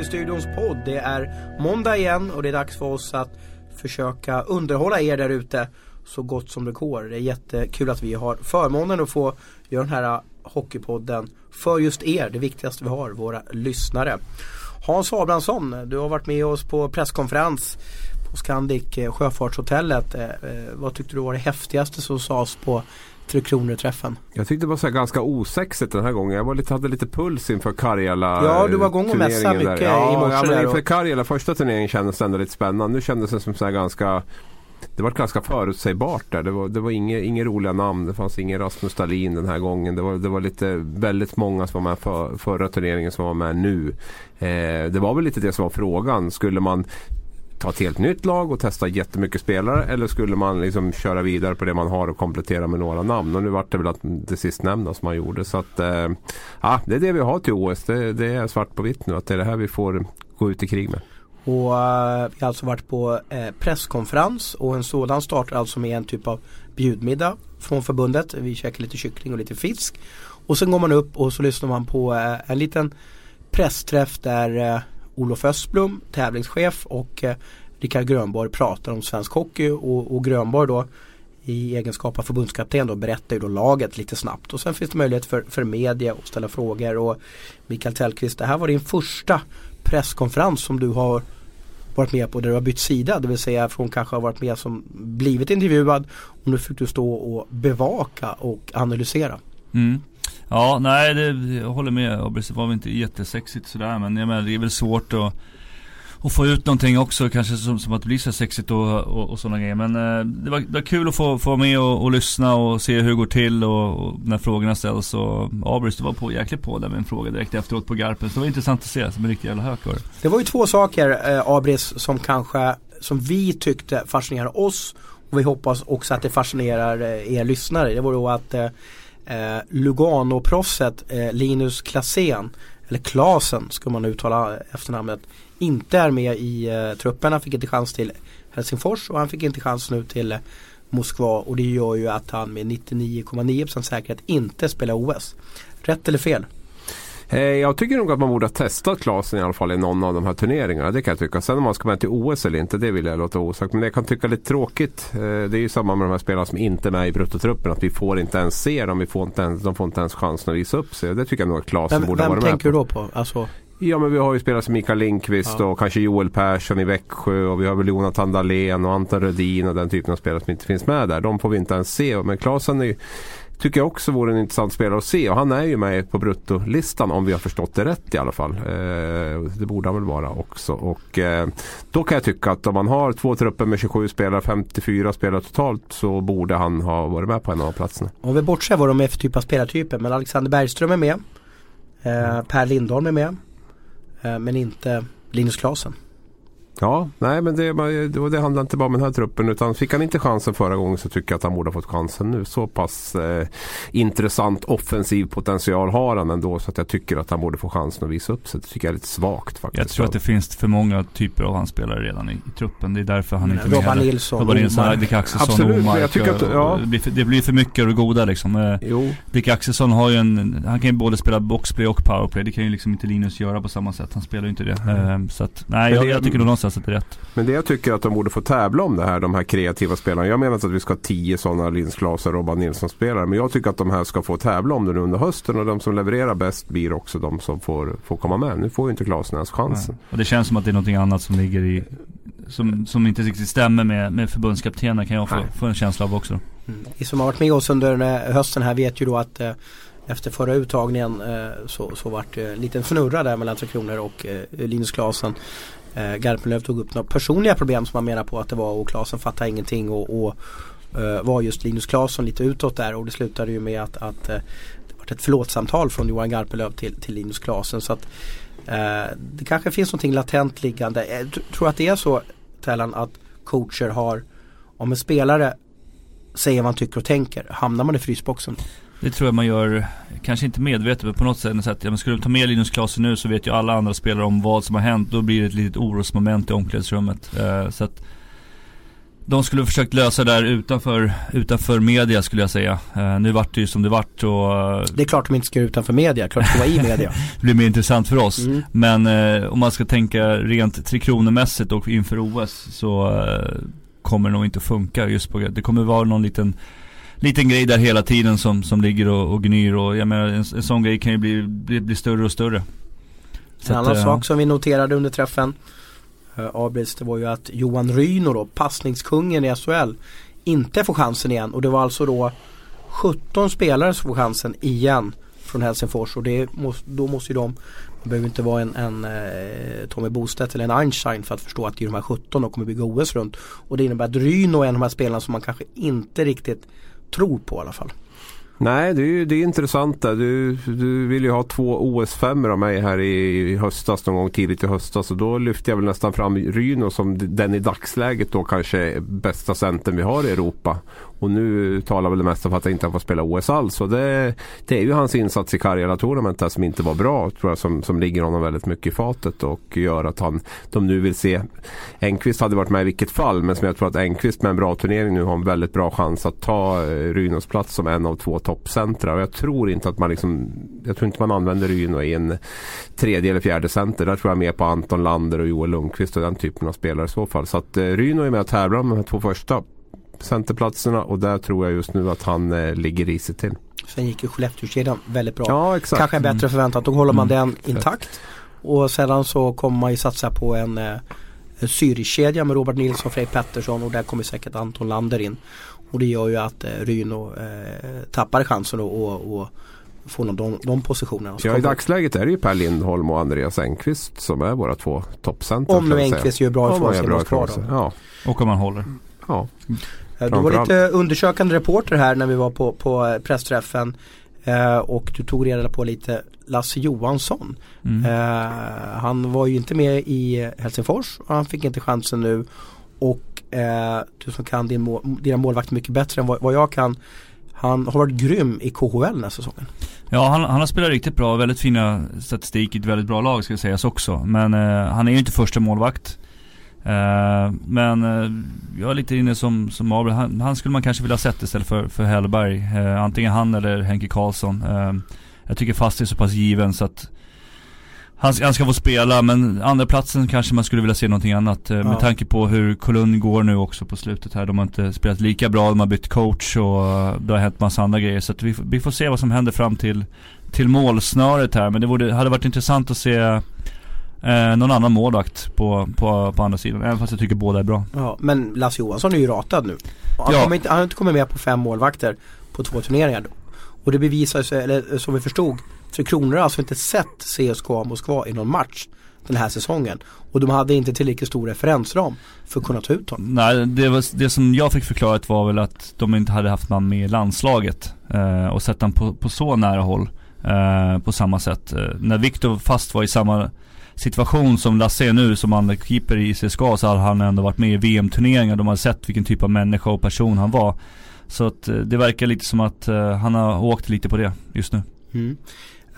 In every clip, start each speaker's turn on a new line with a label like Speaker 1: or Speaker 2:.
Speaker 1: Hockeystudions podd. Det är måndag igen och det är dags för oss att försöka underhålla er där ute så gott som det går. Det är jättekul att vi har förmånen att få göra den här Hockeypodden för just er, det viktigaste vi har, våra lyssnare. Hans Abrahamsson, du har varit med oss på presskonferens på Scandic Sjöfartshotellet. Eh, eh, vad tyckte du var det häftigaste som sades på Tre Kronor-träffen?
Speaker 2: Jag tyckte det var så ganska osexigt den här gången. Jag var lite, hade lite puls inför Karjala
Speaker 1: Ja, du var igång och mässa mycket
Speaker 2: ja,
Speaker 1: i morse.
Speaker 2: Ja, men inför Karjala första turneringen kändes ändå lite spännande. Nu kändes det som så ganska det var ganska förutsägbart där. Det var, det var inga, inga roliga namn. Det fanns ingen Rasmus Dahlin den här gången. Det var, det var lite väldigt många som var med för, förra turneringen som var med nu. Eh, det var väl lite det som var frågan. Skulle man ta ett helt nytt lag och testa jättemycket spelare eller skulle man liksom köra vidare på det man har och komplettera med några namn? Och nu vart det väl att det sistnämnda som man gjorde. Så att, eh, ja, det är det vi har till OS. Det, det, är svart på vitt nu att det är det här vi får gå ut i krig med.
Speaker 1: Och uh, vi har alltså varit på eh, presskonferens och en sådan startar alltså med en typ av bjudmiddag från förbundet. Vi käkar lite kyckling och lite fisk. Och sen går man upp och så lyssnar man på eh, en liten pressträff där eh, Olof Östblom, tävlingschef och eh, Rickard Grönborg pratar om svensk hockey och, och Grönborg då i egenskap av förbundskapten då berättar ju då laget lite snabbt och sen finns det möjlighet för, för media att ställa frågor och Mikael Tellqvist, det här var din första presskonferens som du har varit med på där du har bytt sida. Det vill säga från kanske har varit med som blivit intervjuad och nu fick du stå och bevaka och analysera.
Speaker 3: Mm. Ja, nej det, jag håller med Det var väl inte jättesexigt sådär men jag menar, det är väl svårt att och få ut någonting också kanske som, som att det blir så sexigt och, och, och sådana grejer. Men eh, det, var, det var kul att få, få vara med och, och lyssna och se hur det går till och, och när frågorna ställs. Och Abris du var på jäkligt på där med en fråga direkt efteråt på Garpen. Så det var intressant att se, som en riktig jävla hök var det.
Speaker 1: Det var ju två saker eh, Abris som kanske, som vi tyckte fascinerade oss. Och vi hoppas också att det fascinerar eh, er lyssnare. Det var då att eh, eh Lugano-proffset eh, Linus Klasen eller Klasen ska man uttala efternamnet inte är med i eh, truppen. Han fick inte chans till Helsingfors och han fick inte chans nu till eh, Moskva och det gör ju att han med 99,9% säkerhet inte spelar OS. Rätt eller fel?
Speaker 2: Eh, jag tycker nog att man borde ha testat Klasen i alla fall i någon av de här turneringarna. Det kan jag tycka. Sen om man ska med till OS eller inte, det vill jag låta osagt. Men det jag kan tycka lite tråkigt. Eh, det är ju samma med de här spelarna som inte är med i bruttotruppen. Att vi får inte ens se dem. Vi får inte ens, de får inte ens chansen att visa upp sig. Det tycker jag nog att Klasen borde varit med.
Speaker 1: Vem tänker du då på? Alltså...
Speaker 2: Ja men vi har ju spelare som Mikael Lindqvist ja. och kanske Joel Persson i Växjö och vi har väl Jonathan Dahlén och Anton Rödin och den typen av spelare som inte finns med där. De får vi inte ens se. Men Klasen är tycker jag också vore en intressant spelare att se och han är ju med på bruttolistan om vi har förstått det rätt i alla fall. Eh, det borde han väl vara också. Och, eh, då kan jag tycka att om man har två trupper med 27 spelare, 54 spelare totalt så borde han ha varit med på en av platserna.
Speaker 1: Om vi bortser vad de är för typ av spelartyper men Alexander Bergström är med. Eh, per Lindholm är med. Eh, men inte Linus Klasen.
Speaker 2: Ja, nej men det, det, handlar inte bara om den här truppen utan fick han inte chansen förra gången så tycker jag att han borde ha fått chansen nu. Så pass eh, intressant offensiv potential har han ändå så att jag tycker att han borde få chansen att visa upp sig. Det tycker jag är lite svagt faktiskt.
Speaker 3: Jag tror att det finns för många typer av hans spelare redan i, i truppen. Det är därför han inte
Speaker 1: är med. Robban Nilsson,
Speaker 3: Robban Nilsson, Dick Axelsson, Omark. Jag tycker att, ja. det, blir för, det blir för mycket av det goda liksom. Eh, jo. Dick Axelsson har ju en, han kan ju både spela boxplay och powerplay. Det kan ju liksom inte Linus göra på samma sätt. Han spelar ju inte det. Mm. så att, nej jag, jag tycker nog någonstans det är rätt.
Speaker 2: Men det jag tycker att de borde få tävla om det här, de här kreativa spelarna. Jag menar inte att vi ska ha tio sådana Linus Klas och Robban Nilsson-spelare. Men jag tycker att de här ska få tävla om det nu under hösten. Och de som levererar bäst blir också de som får, får komma med. Nu får ju inte Klasen ens chansen.
Speaker 3: Och det känns som att det är någonting annat som ligger i som, som inte riktigt stämmer med, med förbundskaptenen kan jag få, få en känsla av också.
Speaker 1: Mm. Vi som har varit med oss under hösten här vet ju då att eh, efter förra uttagningen eh, så, så vart det en liten fnurra där mellan Tre Kronor och eh, Linus Klasen. Eh, Garpenlöv tog upp några personliga problem som man menar på att det var och Klasen fattade ingenting och, och eh, var just Linus Klasen lite utåt där och det slutade ju med att, att eh, det var ett förlåtsamtal från Johan Garpenlöv till, till Linus Klasen. Så att, eh, det kanske finns någonting latent liggande. Eh, Jag tror att det är så Tellan att coacher har om en spelare säger vad han tycker och tänker, hamnar man i frysboxen?
Speaker 3: Det tror jag man gör, kanske inte medvetet men på något sätt. Så att, ja, men skulle du ta med Linus Klasen nu så vet ju alla andra spelare om vad som har hänt. Då blir det ett litet orosmoment i omklädningsrummet. Eh, så att de skulle försökt lösa det där utanför, utanför media skulle jag säga. Uh, nu vart det ju som det vart och...
Speaker 1: Det är klart de inte ska utanför media, klart de ska vara i media.
Speaker 3: det blir mer intressant för oss. Mm. Men uh, om man ska tänka rent Tre Kronor-mässigt och inför OS så uh, kommer det nog inte funka just på det. kommer vara någon liten liten grej där hela tiden som, som ligger och, och gnyr och jag menar en, en sån grej kan ju bli, bli, bli större och större.
Speaker 1: Så en annan att, sak som vi noterade under träffen Abris, det var ju att Johan Ryno då, passningskungen i SHL inte får chansen igen och det var alltså då 17 spelare som får chansen igen från Helsingfors och det måste, då måste ju de man behöver inte vara en, en eh, Tommy Bostedt eller en Einstein för att förstå att det är de här 17 de kommer bygga OS runt. Och det innebär att Ryno är en av de här spelarna som man kanske inte riktigt tror på i alla fall.
Speaker 2: Nej, det är, det är intressant. Du, du vill ju ha två OS-5 av mig här i, höstas, någon gång tidigt i höstas. Och då lyfte jag väl nästan fram Ryno som den i dagsläget då kanske bästa centern vi har i Europa. Och nu talar väl det mesta för att han inte får spela OS alls. Och det, det är ju hans insats i Karjala Tournament som inte var bra. Tror jag, som, som ligger honom väldigt mycket i fatet och gör att han, de nu vill se. Enqvist hade varit med i vilket fall. Men som jag tror att Enqvist med en bra turnering nu har en väldigt bra chans att ta eh, Rynos plats som en av två toppcentra. Och jag tror inte att man liksom, jag tror inte man använder Ryno i en tredje eller fjärde center. Där tror jag mer på Anton Lander och Joel Lundqvist och den typen av spelare i så fall. Så att eh, Ryno är med och tävlar med de här två första centerplatserna och där tror jag just nu att han eh, ligger risigt till.
Speaker 1: Sen gick ju Skellefteåkedjan väldigt bra.
Speaker 2: Ja, exakt.
Speaker 1: Kanske bättre mm. förväntat. Då håller man mm. den intakt. Och sedan så kommer man ju satsa på en, eh, Zürich-kedja med Robert Nilsson och Fredrik Pettersson och där kommer säkert Anton Lander in. Och det gör ju att eh, Ryno eh, tappar chansen och, och få de, de positionerna.
Speaker 2: Ja i dagsläget är det ju Per Lindholm och Andreas Engqvist som är våra två toppcentrar.
Speaker 1: Om nu Engqvist gör bra ifrån sig. Bra ifrån sig.
Speaker 3: Ja. Och om man håller.
Speaker 2: Ja.
Speaker 1: Du var lite undersökande reporter här när vi var på, på eh, pressträffen. Eh, och du tog reda på lite Lasse Johansson. Mm. Eh, han var ju inte med i Helsingfors och han fick inte chansen nu. Och eh, du som kan din mål, dina målvakter mycket bättre än vad, vad, jag kan. Han har varit grym i KHL den här säsongen.
Speaker 3: Ja han, han har spelat riktigt bra, väldigt fina statistik i ett väldigt bra lag ska sägas också. Men eh, han är ju inte första målvakt. Uh, men uh, jag är lite inne som, som Abel, han, han, skulle man kanske vilja sett istället för, för Hellberg. Uh, antingen han eller Henke Karlsson. jag tycker fast är så pass given så att han, han ska få spela men andra platsen kanske man skulle vilja se någonting annat. Ja. Med tanke på hur Kolund går nu också på slutet här. De har inte spelat lika bra, de har bytt coach och det har hänt massa andra grejer. Så att vi, vi får se vad som händer fram till, till målsnöret här. Men det borde, hade varit intressant att se Eh, någon annan målvakt på, på, på andra sidan. Även fast jag tycker båda är bra.
Speaker 1: Ja, men Lasse Johansson är ju ratad nu. Han, ja. inte, han har inte kommit med på fem målvakter på två turneringar. Och det bevisar sig, eller som vi förstod, Tre Kronor har alltså inte sett CSKA Moskva i någon match den här säsongen. Och de hade inte tillräckligt stor referensram för att kunna ta ut honom.
Speaker 3: Nej, det, var, det som jag fick förklarat var väl att de inte hade haft man med i landslaget. Eh, och sett honom på, på så nära håll. Eh, på samma sätt. Eh, när Viktor fast var i samma situation som Lasse är nu som andra keeper i CSKA så hade han ändå varit med i VM-turneringar. De har sett vilken typ av människa och person han var. Så att eh, det verkar lite som att eh, han har åkt lite på det just nu.
Speaker 1: Mm.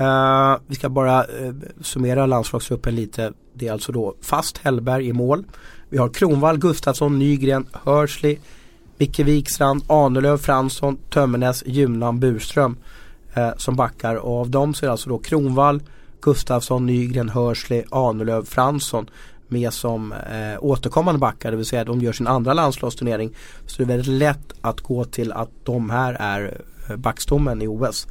Speaker 1: Uh, vi ska bara uh, summera landslagsgruppen lite. Det är alltså då fast Hellberg i mål. Vi har Kronvall, Gustafsson, Nygren, Hörsley, Micke Wikstrand, Ahnelöv, Fransson, Tömmernes, Junan, Burström eh, som backar. Och av dem så är det alltså då Kronvall, Gustafsson, Nygren, Hörsley, Ahnelöv, Fransson med som eh, återkommande backar, det vill säga att de gör sin andra landslagsturnering. Så det är väldigt lätt att gå till att de här är eh, backstommen i OS.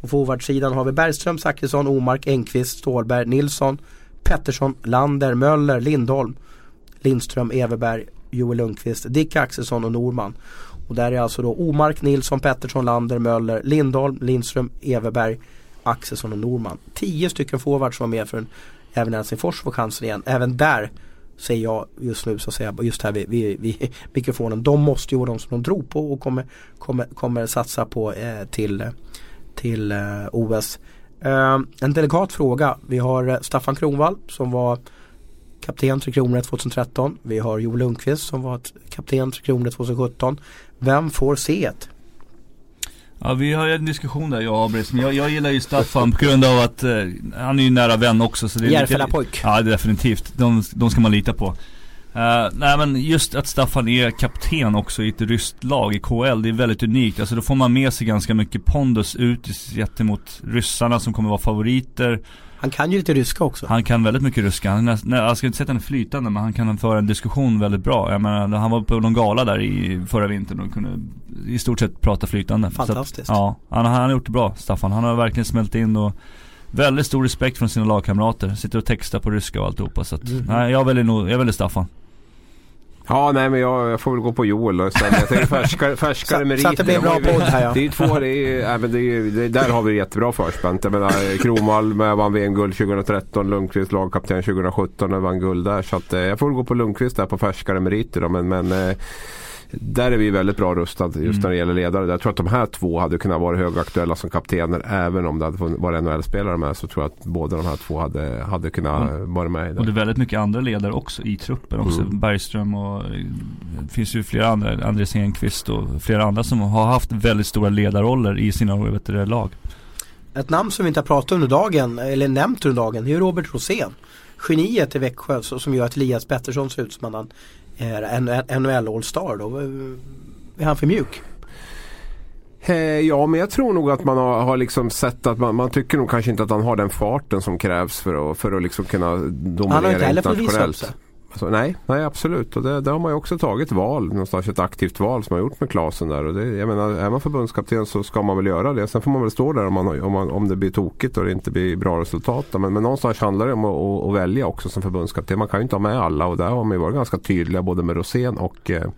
Speaker 1: På forwardsidan har vi Bergström, Zachrisson, Omark, Engqvist, Stålberg, Nilsson, Pettersson, Lander, Möller, Lindholm, Lindström, Everberg, Joel Lundqvist, Dick Axelsson och Norman. Och där är alltså då Omark, Nilsson, Pettersson, Lander, Möller, Lindholm, Lindström, Everberg, Axelsson och Norman. Tio stycken forwards var med för en, även Helsingfors får chansen igen. Även där säger jag just nu så att säga, just här vid, vid, vid mikrofonen. De måste ju vara de som de tror på och kommer, kommer, kommer satsa på eh, till, till eh, OS. Eh, en delikat fråga. Vi har eh, Staffan Kronvall som var kapten Tre Kronor 2013. Vi har Joel Lundqvist som var kapten Tre Kronor 2017. Vem får se det?
Speaker 3: Ja vi har ju en diskussion där jag och Abris, men jag, jag gillar ju Staffan på grund av att eh, han är ju nära vän också så
Speaker 1: det är Järfälla pojk
Speaker 3: Ja definitivt, de, de ska man lita på Uh, nej men just att Staffan är kapten också i ett ryskt lag i KL, det är väldigt unikt. Alltså då får man med sig ganska mycket pondus ut gentemot ryssarna som kommer vara favoriter.
Speaker 1: Han kan ju lite ryska också.
Speaker 3: Han kan väldigt mycket ryska. Han, jag ska inte säga att han är flytande men han kan föra en diskussion väldigt bra. Jag menar, han var på någon gala där i förra vintern och kunde i stort sett prata flytande.
Speaker 1: Fantastiskt.
Speaker 3: Att, ja, han, han har gjort det bra Staffan. Han har verkligen smält in och väldigt stor respekt från sina lagkamrater. Sitter och textar på ryska och alltihopa. Så att, mm. nej, jag väljer nog, jag väljer Staffan.
Speaker 2: Ja, nej men jag, jag, får väl gå på Joel då istället. Jag tänker färskare, färskare meriter.
Speaker 1: Så att det blir bra podd här ja.
Speaker 2: Det är två, det är, men det är, det, där har vi jättebra förspänt. Jag menar Kromalm vann VM-guld 2013, Lundqvist lagkapten 2017 och vann guld där. Så att, eh, jag får väl gå på Lundqvist där på färskare meriter då. Men, men eh, där är vi väldigt bra rustade just mm. när det gäller ledare. Jag tror att de här två hade kunnat vara högaktuella som kaptener även om det hade varit NHL-spelare med. Så tror jag att båda de här två hade, hade kunnat mm. vara med.
Speaker 3: Och det är väldigt mycket andra ledare också i truppen också. Mm. Bergström och det finns ju flera andra, Andres Enqvist och flera andra som har haft väldigt stora ledarroller i sina vet du, lag.
Speaker 1: Ett namn som vi inte har pratat under dagen, eller nämnt under dagen, det är Robert Rosén. Geniet i Växjö som gör att Elias Pettersson ser ut som han NHL All-Star då? Är han för mjuk?
Speaker 2: Eh, ja, men jag tror nog att man har, har liksom sett att man, man, tycker nog kanske inte att han har den farten som krävs för att, för att liksom kunna dominera
Speaker 1: Han har inte heller fått visa upp sig.
Speaker 2: Alltså, nej, nej, absolut. Och det, det, har man ju också tagit val, någonstans ett aktivt val som man gjort med Klasen där. Och det, jag menar, är man förbundskapten så ska man väl göra det. Sen får man väl stå där om, man, om, man, om det blir tokigt och det inte blir bra resultat. Men, men någonstans handlar det om att, att, att, välja också som förbundskapten. Man kan ju inte ha med alla och där har man ju varit ganska tydliga både med Rosén och eh,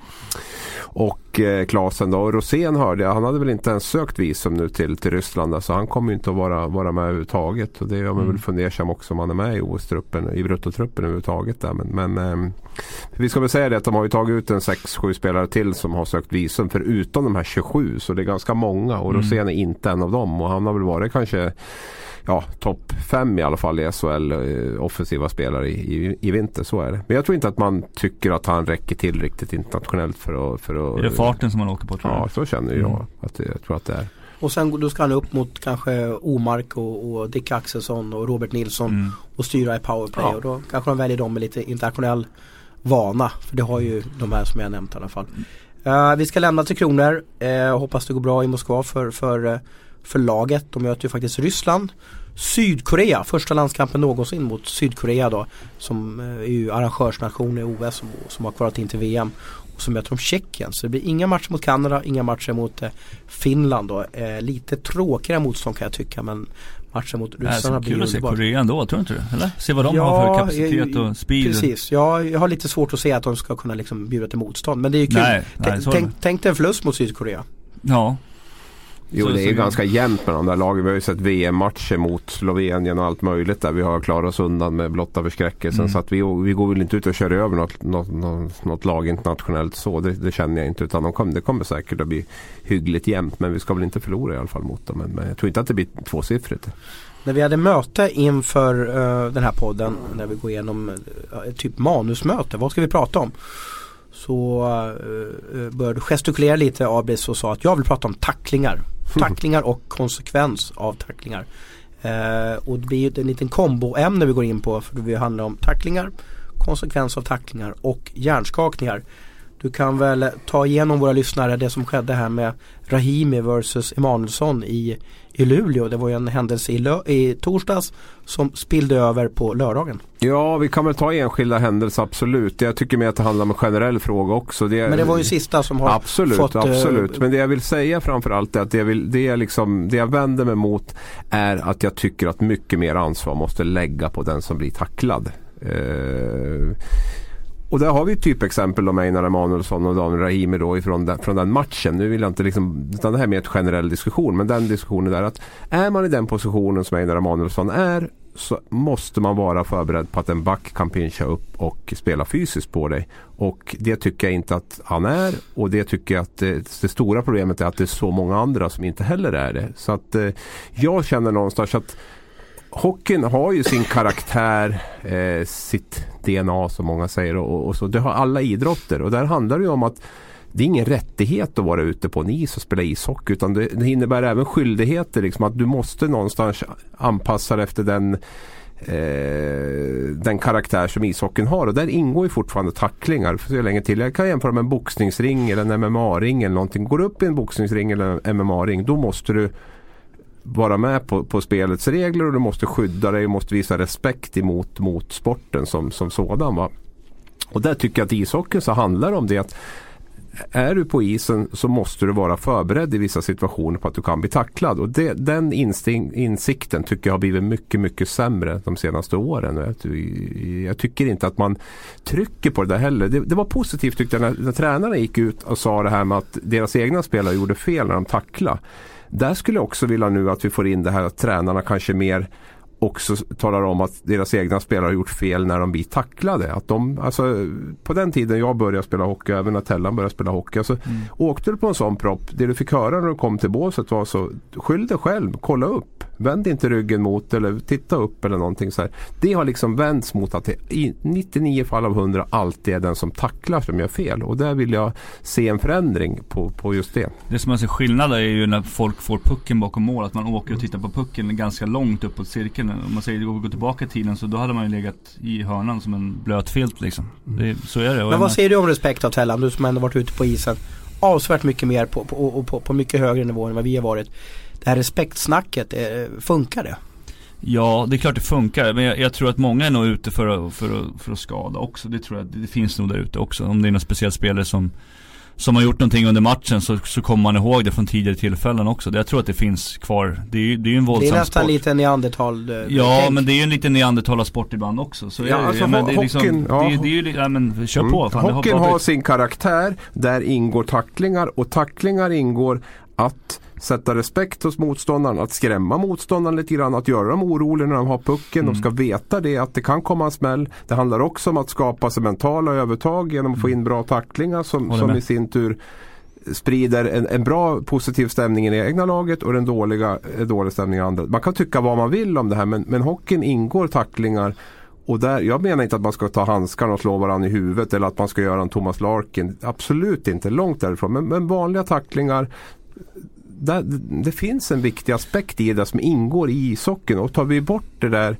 Speaker 2: och eh, Klasen då. Och Rosén hörde jag, han hade väl inte ens sökt visum nu till, till Ryssland. Så han kommer ju inte att vara, vara med överhuvudtaget. Och det gör man mm. väl fundersam också om han är med i OS-truppen, i bruttotruppen överhuvudtaget. Där. Men, men eh, vi ska väl säga det att de har ju tagit ut en 6-7 spelare till som har sökt visum förutom de här 27. Så det är ganska många och mm. Rosén är inte en av dem. Och han har väl varit kanske ja, topp fem i alla fall i SHL eh, offensiva spelare i, i, i, vinter. Så är det. Men jag tror inte att man tycker att han räcker till riktigt internationellt för att... För
Speaker 3: att är det farten som han åker på tror
Speaker 2: Ja, så känner jag mm. att jag tror att det är.
Speaker 1: Och sen då ska han upp mot kanske Omark och, och Dick Axelsson och Robert Nilsson mm. och styra i powerplay. Ja. Och då kanske de väljer dem med lite internationell vana. För det har ju de här som jag nämnt i alla fall. Uh, vi ska lämna till Kronor. Uh, hoppas det går bra i Moskva för, för uh, för laget. De möter ju faktiskt Ryssland. Sydkorea, första landskampen någonsin mot Sydkorea då. Som är ju arrangörsnation i OS och som har kvalat in till VM. Så möter de Tjeckien. Så det blir inga matcher mot Kanada, inga matcher mot eh, Finland då. Eh, lite tråkigare motstånd kan jag tycka men matchen mot ryssarna
Speaker 3: blir Kul att se Korea ändå, tror du inte det? Eller? Se vad de ja, har för kapacitet och speed.
Speaker 1: Precis, ja, jag har lite svårt att se att de ska kunna liksom bjuda till motstånd. Men det är ju kul. Nej, nej, tänk, tänk dig en förlust mot Sydkorea.
Speaker 3: Ja,
Speaker 2: Jo, det är ju ganska jämnt med de där lagen. Vi har ju sett VM-matcher mot Slovenien och allt möjligt där vi har klarat oss undan med blotta förskräckelsen. Mm. Så att vi, vi går väl inte ut och kör över något, något, något, något lag internationellt så. Det, det, känner jag inte. Utan de kom, det kommer säkert att bli hyggligt jämnt. Men vi ska väl inte förlora i alla fall mot dem. Men, men jag tror inte att det blir tvåsiffrigt.
Speaker 1: När vi hade möte inför uh, den här podden, när vi går igenom uh, typ manusmöte, vad ska vi prata om? Så uh, började gestikulera lite Abris och sa att jag vill prata om tacklingar. Tacklingar och konsekvens av tacklingar. Eh, och det blir ju en liten komboämne vi går in på för det handlar om tacklingar, konsekvens av tacklingar och hjärnskakningar. Du kan väl ta igenom våra lyssnare det som skedde här med Rahimi versus Emanuelsson i, i Luleå. Det var ju en händelse i, i torsdags som spillde över på lördagen.
Speaker 2: Ja, vi kan väl ta enskilda händelser absolut. Jag tycker mer att det handlar om en generell fråga också.
Speaker 1: Det, Men det var ju sista som har
Speaker 2: absolut,
Speaker 1: fått...
Speaker 2: Absolut, uh, Men det jag vill säga framförallt är att det jag, vill, det, jag liksom, det jag vänder mig mot är att jag tycker att mycket mer ansvar måste lägga på den som blir tacklad. Uh, och där har vi typexempel om Einar Emanuelsson och Daniel Rahimi då ifrån den, från den matchen. Nu vill jag inte liksom, utan det här är mer en generell diskussion. Men den diskussionen är att är man i den positionen som Einar Emanuelsson är så måste man vara förberedd på att en back kan pincha upp och spela fysiskt på dig. Och det tycker jag inte att han är och det tycker jag att det, det stora problemet är att det är så många andra som inte heller är det. Så att eh, jag känner någonstans att hockeyn har ju sin karaktär, eh, sitt DNA som många säger. Och, och, så. Det har alla idrotter och där handlar det ju om att det är ingen rättighet att vara ute på en is och spela ishockey utan det, det innebär även skyldigheter. Liksom, att du måste någonstans anpassa dig efter den eh, den karaktär som ishockeyn har. Och där ingår ju fortfarande tacklingar. För så länge till. Jag kan jämföra med en boxningsring eller en MMA-ring eller någonting. Går du upp i en boxningsring eller en MMA-ring då måste du vara med på, på spelets regler och du måste skydda dig och måste visa respekt emot mot sporten som, som sådan. Va? Och där tycker jag att ishockeyn så handlar om det att är du på isen så måste du vara förberedd i vissa situationer på att du kan bli tacklad. Och det, den insikten tycker jag har blivit mycket, mycket sämre de senaste åren. Jag, jag tycker inte att man trycker på det där heller. Det, det var positivt tyckte jag när, när tränarna gick ut och sa det här med att deras egna spelare gjorde fel när de tacklade. Där skulle jag också vilja nu att vi får in det här att tränarna kanske mer också talar om att deras egna spelare har gjort fel när de blir tacklade. Att de, alltså, på den tiden jag började spela hockey, även när Tellan började spela hockey. Alltså, mm. Åkte du på en sån propp, det du fick höra när du kom till båset var så skyll dig själv, kolla upp. Vänd inte ryggen mot eller titta upp eller någonting så här. Det har liksom vänts mot att det i 99 fall av 100 alltid är den som tacklar som gör fel. Och där vill jag se en förändring på, på just det.
Speaker 3: Det som man ser skillnad är ju när folk får pucken bakom mål. Att man åker och tittar på pucken ganska långt uppåt cirkeln. Om man säger att gå tillbaka i tiden så då hade man ju legat i hörnan som en blöt filt liksom. Det, så är det.
Speaker 1: Men vad säger du om respekt av Tellan? Du som ändå varit ute på isen avsevärt mycket mer på, på, på, på mycket högre nivå än vad vi har varit det här respektsnacket, eh, funkar det?
Speaker 3: Ja, det är klart det funkar. Men jag, jag, tror att många är nog ute för att, för att, för att skada också. Det tror jag det finns nog där ute också. Om det är någon speciell spelare som som har gjort någonting under matchen så, så kommer man ihåg det från tidigare tillfällen också. Jag tror att det finns kvar. Det är ju det är en våldsam sport.
Speaker 1: Det är nästan sport. lite neandertal
Speaker 3: eh, Ja tänk. men det är ju en liten neandertalarsport ibland också. Så
Speaker 2: ja, alltså, men det är liksom, hockeyn, ja.
Speaker 3: det, det är ju, ja men kör mm. på.
Speaker 2: Fan, hockeyn har sin karaktär. Där ingår tacklingar och tacklingar ingår att sätta respekt hos motståndaren, att skrämma motståndaren lite grann, att göra dem oroliga när de har pucken. Mm. De ska veta det, att det kan komma en smäll. Det handlar också om att skapa sig mentala övertag genom att få in bra tacklingar som, som i sin tur sprider en, en, bra positiv stämning i det egna laget och den dåliga dålig stämning i andra. Man kan tycka vad man vill om det här men, men hockeyn ingår tacklingar och där, jag menar inte att man ska ta handskarna och slå varandra i huvudet eller att man ska göra en Thomas Larkin. Absolut inte, långt därifrån. Men, men vanliga tacklingar där, det finns en viktig aspekt i det som ingår i ishockeyn och tar vi bort det där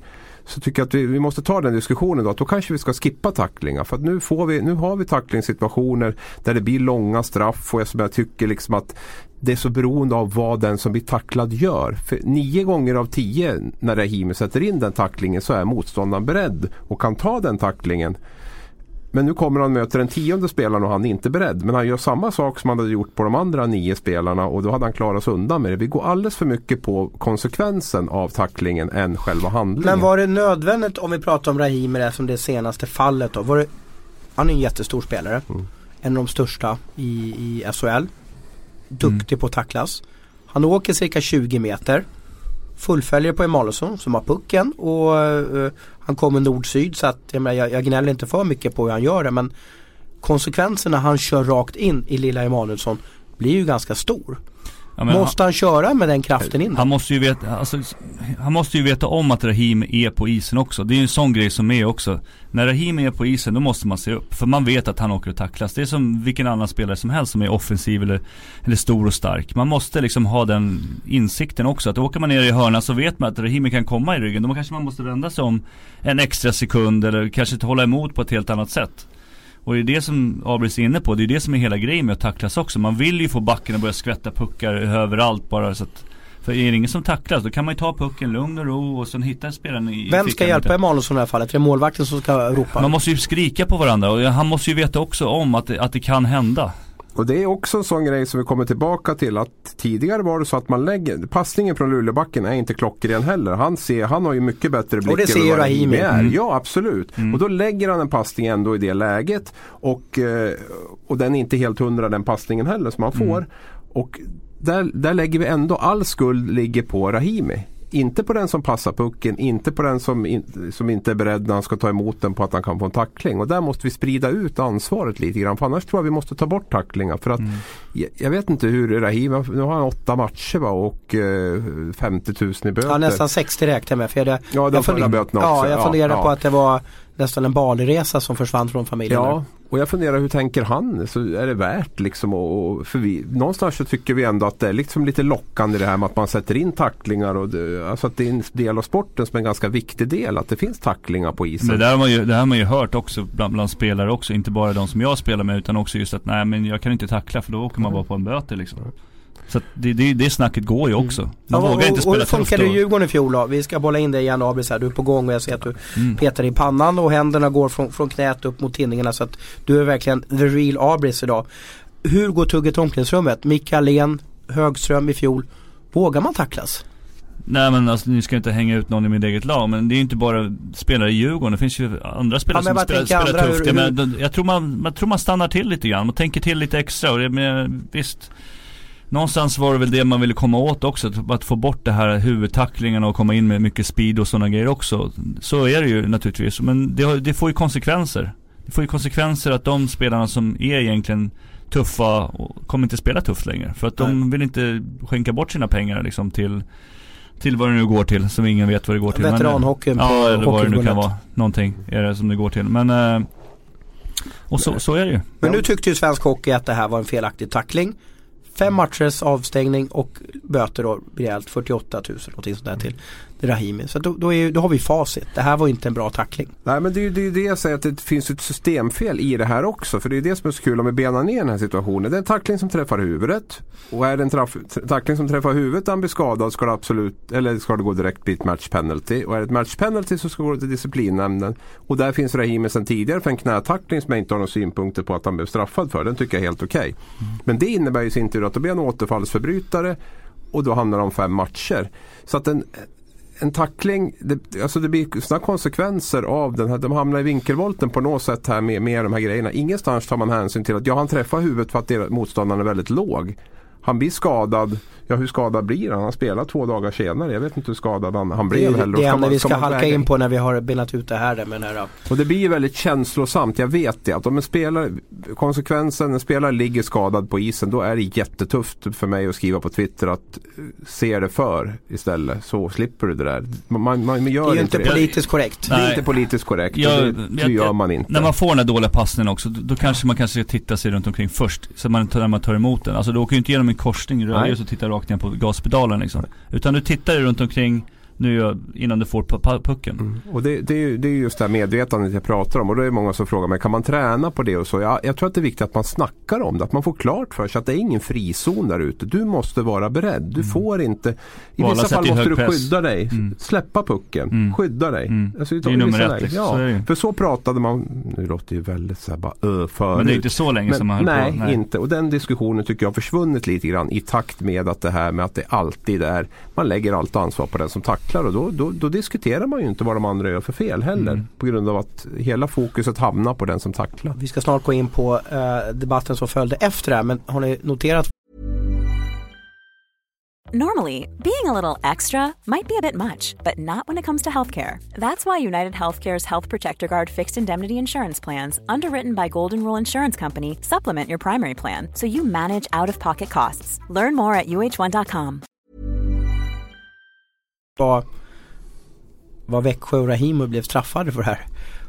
Speaker 2: så tycker jag att vi, vi, måste ta den diskussionen då. Att då kanske vi ska skippa tacklingar. För att nu, får vi, nu har vi tacklingssituationer där det blir långa straff och jag, jag tycker liksom att det är så beroende av vad den som blir tacklad gör. För nio gånger av tio när Rahimi sätter in den tacklingen så är motståndaren beredd och kan ta den tacklingen. Men nu kommer han möta den tionde spelaren och han är inte beredd. Men han gör samma sak som han hade gjort på de andra nio spelarna och då hade han klarat sig undan med det. Vi går alldeles för mycket på konsekvensen av tacklingen än själva handlingen.
Speaker 1: Men var det nödvändigt om vi pratar om Rahimi det som det senaste fallet då? Var det, han är en jättestor spelare. Mm. En av de största i, i SHL. Duktig mm. på att tacklas. Han åker cirka 20 meter fullföljer på Emanuelsson som har pucken och uh, han kommer nord-syd så att jag, menar, jag, jag gnäller inte för mycket på hur han gör det men konsekvenserna han kör rakt in i lilla Emanuelsson blir ju ganska stor. Ja, måste han, han, köra med den kraften in?
Speaker 3: Han måste, ju veta, alltså, han måste ju veta om att Rahim är på isen också. Det är ju en sån grej som är också. När Rahim är på isen då måste man se upp. För man vet att han åker och tacklas. Det är som vilken annan spelare som helst som är offensiv eller, eller stor och stark. Man måste liksom ha den insikten också. Att åker man ner i hörnan så vet man att Rahimi kan komma i ryggen. Då kanske man måste vända sig om en extra sekund eller kanske inte hålla emot på ett helt annat sätt. Och det är det som Abris är inne på, det är det som är hela grejen med att tacklas också. Man vill ju få backen att börja skvätta puckar överallt bara så att för är det ingen som tacklas då kan man ju ta pucken lugn och ro och sen hitta spelaren i
Speaker 1: Vem ska hjälpa Emanuelsson i det här fallet? Är det målvakten som ska ropa?
Speaker 3: Man måste ju skrika på varandra och han måste ju veta också om att det, att det kan hända.
Speaker 2: Och det är också en sån grej som vi kommer tillbaka till att tidigare var det så att man lägger passningen från Luleåbacken är inte klockren heller. Han, ser, han har ju mycket bättre blick
Speaker 1: än vad Rahimi
Speaker 2: är. Mm. Ja absolut. Mm. Och då lägger han en passning ändå i det läget. Och, eh, och den är inte helt hundra den passningen heller som han får. Mm. Och där, där lägger vi ändå all skuld ligger på Rahimi. Inte på den som passar pucken, inte på den som, in, som inte är beredd när han ska ta emot den på att han kan få en tackling. Och där måste vi sprida ut ansvaret lite grann. För annars tror jag vi måste ta bort tacklingar. För att mm. jag, jag, vet inte hur Rahim, nu har han åtta matcher va, och eh, 50 000 i böter.
Speaker 1: Ja nästan 60 räknar jag med. För jag,
Speaker 2: ja, de jag funder, böterna
Speaker 1: också. Ja, jag funderar ja, på att det var nästan en Bali-resa som försvann från familjen.
Speaker 2: Ja, och jag funderar hur tänker han? Så är det värt liksom och, för vi, någonstans så tycker vi ändå att det är liksom lite lockande det här med att man sätter in tacklingar och det, alltså att det är en del av sporten som är en ganska viktig del att det finns tacklingar på isen.
Speaker 3: Men det där har man ju, det har man ju hört också bland, bland, spelare också, inte bara de som jag spelar med utan också just att nej men jag kan inte tackla för då åker man bara på en böter liksom. Så det, det, det snacket går ju också. Man
Speaker 1: ja,
Speaker 3: vågar
Speaker 1: och,
Speaker 3: inte spela
Speaker 1: och, och funkade i Djurgården i fjol då? Vi ska bolla in dig igen Abris här. Du är på gång och jag ser att du mm. petar i pannan och händerna går från, från knät upp mot tinningarna så att du är verkligen the real Abris idag. Hur går tugget i omklädningsrummet? Micke Allén, Högström i fjol. Vågar man tacklas?
Speaker 3: Nej men alltså ni ska inte hänga ut någon i mitt eget lag men det är ju inte bara spelare i Djurgården. Det finns ju andra spelare
Speaker 1: ja,
Speaker 3: som spelar, spelar tufft. Hur, hur... Men, jag, tror man, man tror man stannar till lite grann. Man tänker till lite extra. Och det, men, visst Någonstans var det väl det man ville komma åt också, att få bort det här huvudtacklingarna och komma in med mycket speed och sådana grejer också. Så är det ju naturligtvis, men det, det får ju konsekvenser. Det får ju konsekvenser att de spelarna som är egentligen tuffa kommer inte spela tufft längre. För att de Nej. vill inte skänka bort sina pengar liksom till till vad det nu går till, som ingen vet vad det går till.
Speaker 1: Veteranhockeyn
Speaker 3: Ja, eller vad det nu kan vara. Någonting är det som det går till. Men eh, och så, så är det ju.
Speaker 1: Men nu tyckte ju svensk hockey att det här var en felaktig tackling. Fem matchers avstängning och böter då rejält 48 000 någonting sånt där till. Rahimi. Så då, då, är, då, har vi facit. Det här var inte en bra tackling.
Speaker 2: Nej men det är ju det, det jag säger att det finns ett systemfel i det här också. För det är det som är så kul om vi benar ner den här situationen. Det är en tackling som träffar huvudet. Och är det en traff, tackling som träffar huvudet han blir skadad ska det absolut, eller ska det gå direkt bli ett match penalty. Och är det ett match penalty så ska det gå till disciplinnämnden. Och där finns Rahimi sedan tidigare för en knätackling som jag inte har några synpunkter på att han blev straffad för. Den tycker jag är helt okej. Okay. Mm. Men det innebär ju sin tur att då blir han återfallsförbrytare och då handlar det om fem matcher. Så att en, en tackling, det, alltså det blir sådana konsekvenser av den här. De hamnar i vinkelvolten på något sätt här med, med de här grejerna. Ingenstans tar man hänsyn till att jag han träffar huvudet för att motståndaren är väldigt låg. Han blir skadad Ja hur skadad blir han? Han spelar två dagar senare. Jag vet inte hur skadad han, han blev
Speaker 1: det,
Speaker 2: heller.
Speaker 1: Det är ämne vi ska halka väga... in på när vi har benat ut det här. Med den här.
Speaker 2: Och det blir väldigt känslosamt. Jag vet det. Att om en spelare, konsekvensen, en spelare ligger skadad på isen. Då är det jättetufft för mig att skriva på Twitter att eh, se det för istället. Så slipper du det där. Man, man gör
Speaker 1: det är ju inte det. politiskt korrekt.
Speaker 2: Det är inte politiskt korrekt. Jag, det, det gör man inte.
Speaker 3: När man får den här dåliga passningen också. Då, då kanske man kanske ska titta sig runt omkring först. Så man, när man tar emot den. Alltså du åker ju inte igenom en korsning rörlig och tittar rakt ner på gaspedalen liksom. Utan du tittar runt omkring nu innan du får pucken. Mm.
Speaker 2: Och det, det, är, det är just det här medvetandet jag pratar om och då är det många som frågar mig kan man träna på det och så. Ja, jag tror att det är viktigt att man snackar om det, att man får klart för sig att det är ingen frizon där ute. Du måste vara beredd. Du mm. får inte, i Vala vissa fall måste du skydda dig, mm. släppa pucken, mm. skydda dig.
Speaker 3: Mm. Alltså, det är nummer ett. Liksom.
Speaker 2: Ja, så för så pratade man, nu låter det ju väldigt så här bara ö, förut.
Speaker 3: Men det är inte så länge
Speaker 2: Men,
Speaker 3: som man höll
Speaker 2: nej,
Speaker 3: på.
Speaker 2: Nej, inte. Och den diskussionen tycker jag har försvunnit lite grann i takt med att det här med att det alltid är, man lägger allt ansvar på den som tacklar och då, då, då diskuterar man ju inte vad de andra gör för fel heller. Mm. På grund av att hela fokuset hamnar på den som tacklar.
Speaker 1: Vi ska snart gå in på uh, debatten som följde efter det här. Men har ni noterat?
Speaker 4: Normally, being a little extra might be a bit much. But not when it comes to healthcare. That's why United Healthcare's Health Protector Guard fixed indemnity insurance plans, underwritten by Golden Rule Insurance Company, supplement your primary plan. So you manage out-of-pocket costs. Learn more at uh1.com.
Speaker 1: var Växjö och Rahim blev straffade för det här.